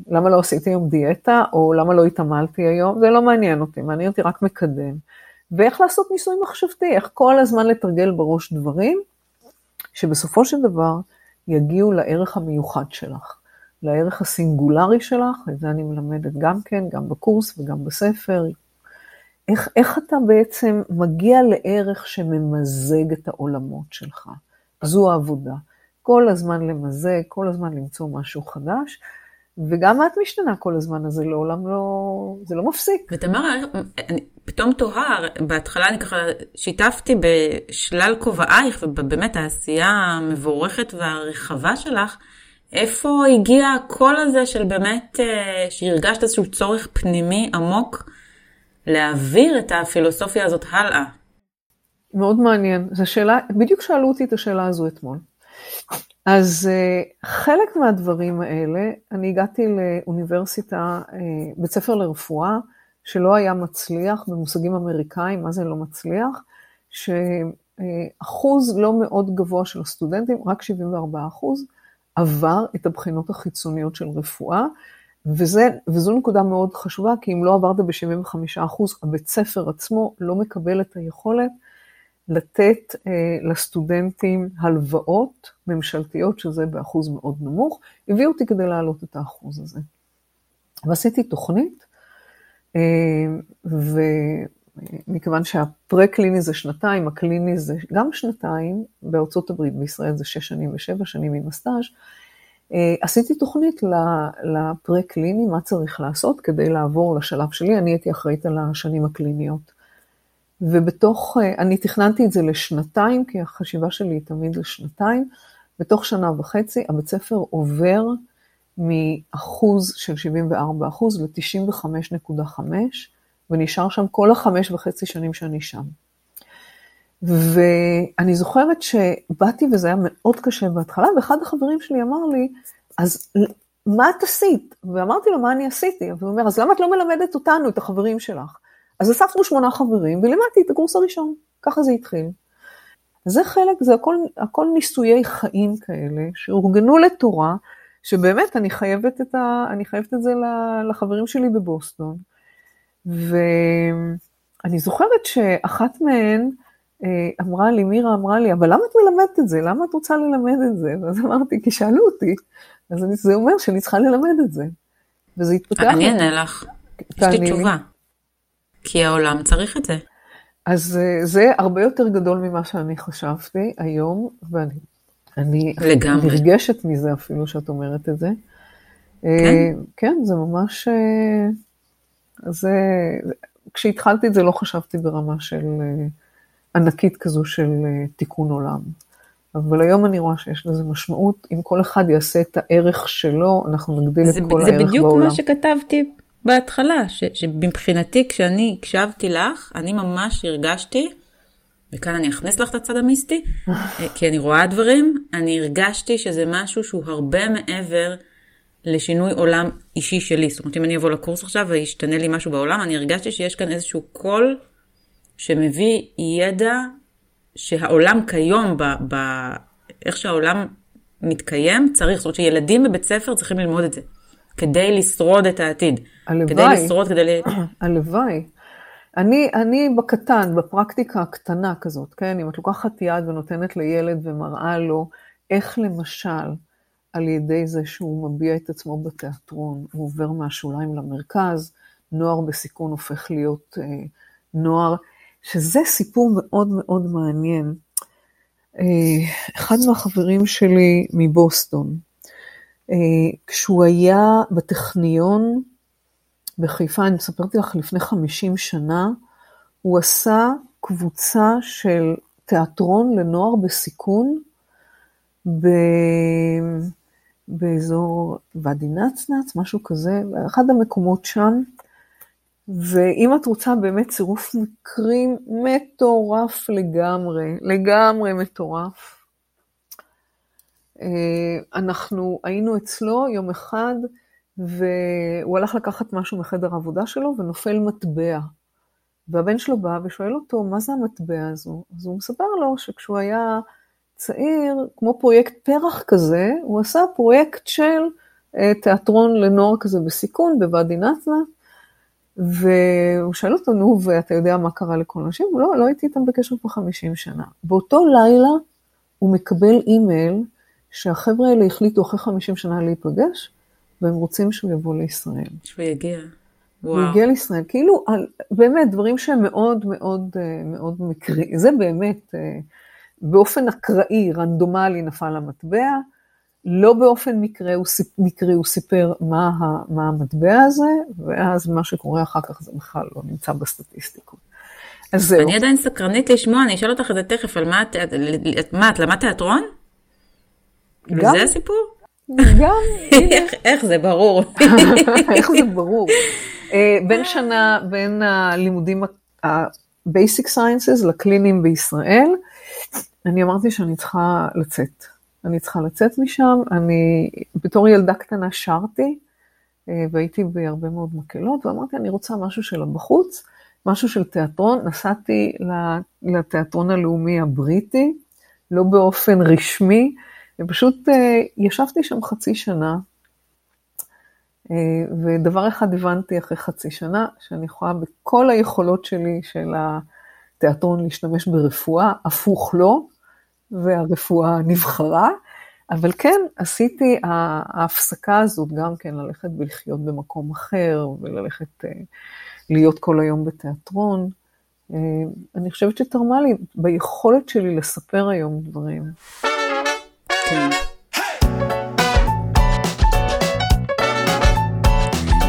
[SPEAKER 3] ולמה לא עשיתי היום דיאטה, או למה לא התעמלתי היום, זה לא מעניין אותי, מעניין אותי רק מקדם. ואיך לעשות ניסוי מחשבתי, איך כל הזמן לתרגל בראש דברים, שבסופו של דבר יגיעו לערך המיוחד שלך, לערך הסינגולרי שלך, את זה אני מלמדת גם כן, גם בקורס וגם בספר. איך, איך אתה בעצם מגיע לערך שממזג את העולמות שלך? זו העבודה. כל הזמן למזג, כל הזמן למצוא משהו חדש, וגם את משתנה כל הזמן, אז זה לעולם לא, זה לא מפסיק.
[SPEAKER 1] ותמר, אני פתאום תוהה, בהתחלה אני ככה שיתפתי בשלל כובעייך, ובאמת העשייה המבורכת והרחבה שלך, איפה הגיע הקול הזה של באמת, אה, שהרגשת איזשהו צורך פנימי עמוק להעביר את הפילוסופיה הזאת הלאה?
[SPEAKER 3] מאוד מעניין. זו שאלה, בדיוק שאלו אותי את השאלה הזו אתמול. אז uh, חלק מהדברים האלה, אני הגעתי לאוניברסיטה, uh, בית ספר לרפואה, שלא היה מצליח, במושגים אמריקאים, מה זה לא מצליח? שאחוז לא מאוד גבוה של הסטודנטים, רק 74 אחוז, עבר את הבחינות החיצוניות של רפואה, וזה, וזו נקודה מאוד חשובה, כי אם לא עברת ב-75 אחוז, הבית ספר עצמו לא מקבל את היכולת לתת אה, לסטודנטים הלוואות ממשלתיות, שזה באחוז מאוד נמוך, הביאו אותי כדי להעלות את האחוז הזה. ועשיתי תוכנית, אה, ומכיוון שהפרה-קליני זה שנתיים, הקליני זה גם שנתיים, בארצות הברית, בישראל זה שש שנים ושבע שנים עם הסטאז', אה, עשיתי תוכנית לפרה-קליני, מה צריך לעשות כדי לעבור לשלב שלי, אני הייתי אחראית על השנים הקליניות. ובתוך, אה, אני תכננתי את זה לשנתיים, כי החשיבה שלי היא תמיד לשנתיים, בתוך שנה וחצי הבית ספר עובר מאחוז של 74 אחוז ל-95.5, ונשאר שם כל החמש וחצי שנים שאני שם. ואני זוכרת שבאתי וזה היה מאוד קשה בהתחלה, ואחד החברים שלי אמר לי, אז מה את עשית? ואמרתי לו, מה אני עשיתי? והוא אומר, אז למה את לא מלמדת אותנו, את החברים שלך? אז אספנו שמונה חברים ולימדתי את הקורס הראשון, ככה זה התחיל. זה חלק, זה הכל, הכל ניסויי חיים כאלה, שאורגנו לתורה, שבאמת אני חייבת את, ה, אני חייבת את זה לחברים שלי בבוסטון. ואני זוכרת שאחת מהן אה, אמרה לי, מירה אמרה לי, אבל למה את מלמדת את זה? למה את רוצה ללמד את זה? ואז אמרתי, כי שאלו אותי, אז זה אומר שאני צריכה ללמד את זה. וזה התפתח...
[SPEAKER 1] אני אענה לך, יש לי תשובה. כי העולם צריך את זה.
[SPEAKER 3] אז אה, זה הרבה יותר גדול ממה שאני חשבתי היום, ואני אני לגמרי. נרגשת מזה אפילו שאת אומרת את זה. כן? אה, כן, זה ממש... אה, זה... כשהתחלתי את זה לא חשבתי ברמה של ענקית כזו של תיקון עולם. אבל היום אני רואה שיש לזה משמעות, אם כל אחד יעשה את הערך שלו, אנחנו נגדיל את כל הערך בעולם.
[SPEAKER 1] זה בדיוק מה שכתבתי בהתחלה, ש, שמבחינתי כשאני הקשבתי לך, אני ממש הרגשתי, וכאן אני אכניס לך את הצד המיסטי, אה, כי אני רואה דברים, אני הרגשתי שזה משהו שהוא הרבה מעבר לשינוי עולם אישי שלי. זאת אומרת, אם אני אבוא לקורס עכשיו וישתנה לי משהו בעולם, אני הרגשתי שיש כאן איזשהו קול שמביא ידע שהעולם כיום, ב, ב, איך שהעולם מתקיים, צריך, זאת אומרת שילדים בבית ספר צריכים ללמוד את זה. כדי לשרוד את העתיד.
[SPEAKER 3] הלוואי.
[SPEAKER 1] כדי לשרוד, כדי... [clears throat]
[SPEAKER 3] הלוואי. אני, אני בקטן, בפרקטיקה הקטנה כזאת, כן? אם את לוקחת יד ונותנת לילד ומראה לו איך למשל, על ידי זה שהוא מביע את עצמו בתיאטרון, הוא עובר מהשוליים למרכז, נוער בסיכון הופך להיות אה, נוער, שזה סיפור מאוד מאוד מעניין. אה, אחד מהחברים שלי מבוסטון, כשהוא היה בטכניון בחיפה, אני מספרתי לך לפני 50 שנה, הוא עשה קבוצה של תיאטרון לנוער בסיכון ב... באזור ואדי נצנץ, משהו כזה, אחד המקומות שם. ואם את רוצה באמת צירוף מקרים מטורף לגמרי, לגמרי מטורף. אה, אנחנו היינו אצלו יום אחד, והוא הלך לקחת משהו מחדר העבודה שלו ונופל מטבע. והבן שלו בא ושואל אותו, מה זה המטבע הזו? אז הוא מספר לו שכשהוא היה צעיר, כמו פרויקט פרח כזה, הוא עשה פרויקט של אה, תיאטרון לנוער כזה בסיכון בוואדי נצנה, והוא שאל אותו, נו, ואתה יודע מה קרה לכל האנשים? לא, לא הייתי איתם בקשר כבר 50 שנה. באותו לילה הוא מקבל אימייל שהחבר'ה האלה החליטו אחרי 50 שנה להיפגש, והם רוצים שהוא יבוא לישראל.
[SPEAKER 1] שהוא יגיע.
[SPEAKER 3] וואו. הוא הגיע לישראל, כאילו, על, באמת, דברים שהם מאוד מאוד אה, מאוד מקרי, זה באמת, אה, באופן אקראי, רנדומלי נפל המטבע, לא באופן מקרי הוא, סיפ, מקרי, הוא סיפר מה, ה, מה המטבע הזה, ואז מה שקורה אחר כך זה בכלל לא נמצא בסטטיסטיקות.
[SPEAKER 1] אז זהו. אני עדיין סקרנית לשמוע, אני אשאל אותך את זה תכף, על מה את, מה, את למדת תיאטרון? גם. וזה הסיפור?
[SPEAKER 3] גם. [laughs]
[SPEAKER 1] איך, איך זה ברור. [laughs]
[SPEAKER 3] איך זה ברור. אה, בין שנה, בין הלימודים ה-basic sciences לקלינים בישראל, אני אמרתי שאני צריכה לצאת. אני צריכה לצאת משם, אני בתור ילדה קטנה שרתי, אה, והייתי בהרבה מאוד מקהלות, ואמרתי, אני רוצה משהו של בחוץ, משהו של תיאטרון. נסעתי לתיאטרון הלאומי הבריטי, לא באופן רשמי, ופשוט אה, ישבתי שם חצי שנה, אה, ודבר אחד הבנתי אחרי חצי שנה, שאני יכולה בכל היכולות שלי של התיאטרון להשתמש ברפואה, הפוך לא, והרפואה נבחרה, אבל כן, עשיתי ההפסקה הזאת גם כן ללכת ולחיות במקום אחר, וללכת אה, להיות כל היום בתיאטרון. אני חושבת שתרמה לי ביכולת שלי לספר היום דברים. כן.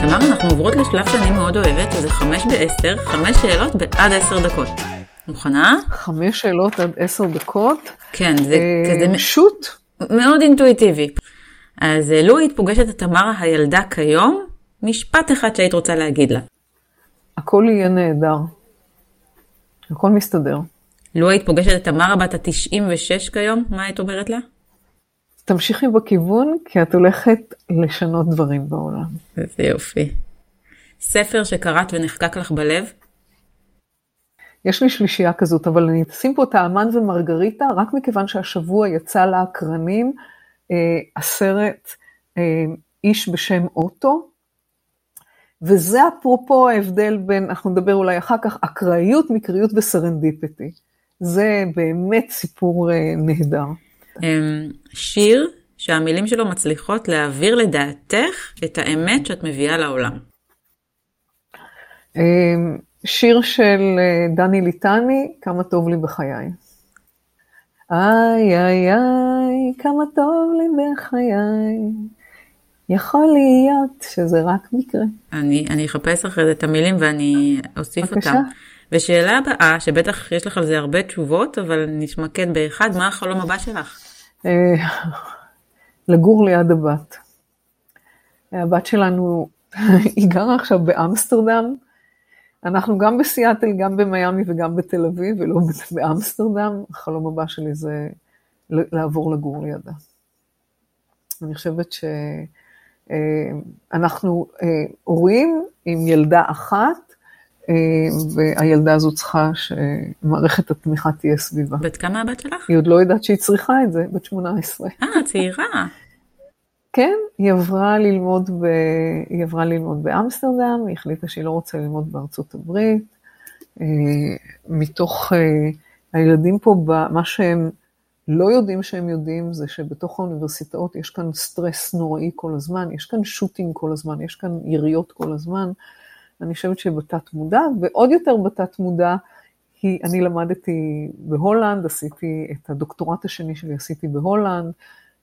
[SPEAKER 1] תמר, אנחנו עוברות לשלב שאני מאוד אוהבת, שזה חמש בעשר, חמש שאלות בעד עשר דקות. מוכנה?
[SPEAKER 3] חמש שאלות עד עשר דקות?
[SPEAKER 1] כן, זה אה, כזה...
[SPEAKER 3] שוט.
[SPEAKER 1] מאוד אינטואיטיבי. אז אה, לו היית פוגשת את תמר הילדה כיום, משפט אחד שהיית רוצה להגיד לה.
[SPEAKER 3] הכל יהיה נהדר. הכל מסתדר.
[SPEAKER 1] לו היית פוגשת את תמר בת ה-96 כיום, מה היית אומרת לה?
[SPEAKER 3] תמשיכי בכיוון, כי את הולכת לשנות דברים בעולם.
[SPEAKER 1] איזה יופי. ספר שקראת ונחקק לך בלב?
[SPEAKER 3] יש לי שלישייה כזאת, אבל אני אשים פה את האמן ומרגריטה, רק מכיוון שהשבוע יצא לאקרנים אה, הסרט אה, איש בשם אוטו, וזה אפרופו ההבדל בין, אנחנו נדבר אולי אחר כך, אקראיות, מקריות וסרנדיפיטי. זה באמת סיפור אה, נהדר.
[SPEAKER 1] שיר שהמילים שלו מצליחות להעביר לדעתך את האמת שאת מביאה לעולם.
[SPEAKER 3] שיר של אה, דני ליטני, כמה טוב לי בחיי. איי איי איי, כמה טוב לי בחיי. יכול להיות שזה רק מקרה.
[SPEAKER 1] אני, אני אחפש אחרי זה את המילים ואני אוסיף בבקשה. אותם. ושאלה הבאה, שבטח יש לך על זה הרבה תשובות, אבל נתמקד באחד, מה החלום הבא שלך? אה,
[SPEAKER 3] לגור ליד הבת. הבת שלנו, [laughs] היא גרה עכשיו באמסטרדם. אנחנו גם בסיאטל, גם במיאמי וגם בתל אביב, ולא באמסטרדם. החלום הבא שלי זה לעבור לגור לידה. אני חושבת שאנחנו אה, הורים עם ילדה אחת, אה, והילדה הזו צריכה שמערכת התמיכה תהיה סביבה.
[SPEAKER 1] בת כמה הבת שלך?
[SPEAKER 3] היא עוד לא יודעת שהיא צריכה את זה, בת 18.
[SPEAKER 1] אה, צעירה.
[SPEAKER 3] כן, היא עברה ללמוד, ב... היא עברה ללמוד באמסטרדם, היא החליטה שהיא לא רוצה ללמוד בארצות הברית. אה, מתוך אה, הילדים פה, מה שהם לא יודעים שהם יודעים, זה שבתוך האוניברסיטאות יש כאן סטרס נוראי כל הזמן, יש כאן shooting כל הזמן, יש כאן יריות כל הזמן. אני חושבת שבתת מודע, ועוד יותר בתת מודע, כי אני למדתי בהולנד, עשיתי את הדוקטורט השני שלי עשיתי בהולנד,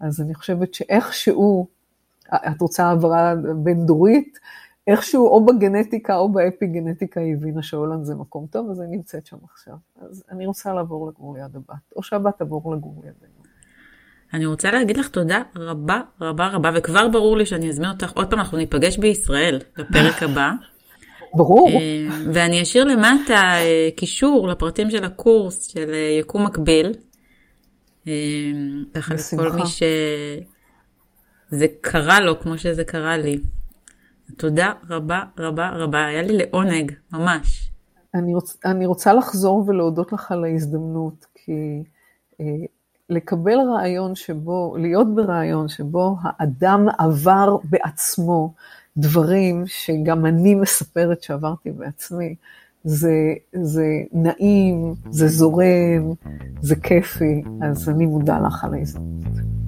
[SPEAKER 3] אז אני חושבת שאיכשהו, את רוצה העברה בין דורית, איכשהו או בגנטיקה או באפי גנטיקה היא הבינה שהולנד זה מקום טוב, אז אני נמצאת שם עכשיו. אז אני רוצה לעבור לגור ליד הבת, או שהבת תעבור לגור לידינו.
[SPEAKER 1] אני רוצה להגיד לך תודה רבה רבה רבה, וכבר ברור לי שאני אזמין אותך עוד פעם, אנחנו ניפגש בישראל בפרק הבא.
[SPEAKER 3] ברור.
[SPEAKER 1] אה, ואני אשאיר למטה אה, קישור לפרטים של הקורס של אה, יקום מקביל. ככה לכל מי שזה קרה לו כמו שזה קרה לי. תודה רבה רבה רבה, היה לי לעונג, ממש.
[SPEAKER 3] אני, רוצ, אני רוצה לחזור ולהודות לך על ההזדמנות, כי אה, לקבל רעיון שבו, להיות ברעיון שבו האדם עבר בעצמו דברים שגם אני מספרת שעברתי בעצמי, זה, זה נעים, זה זורם, זה כיפי, אז אני מודה לך על ההזדמנות.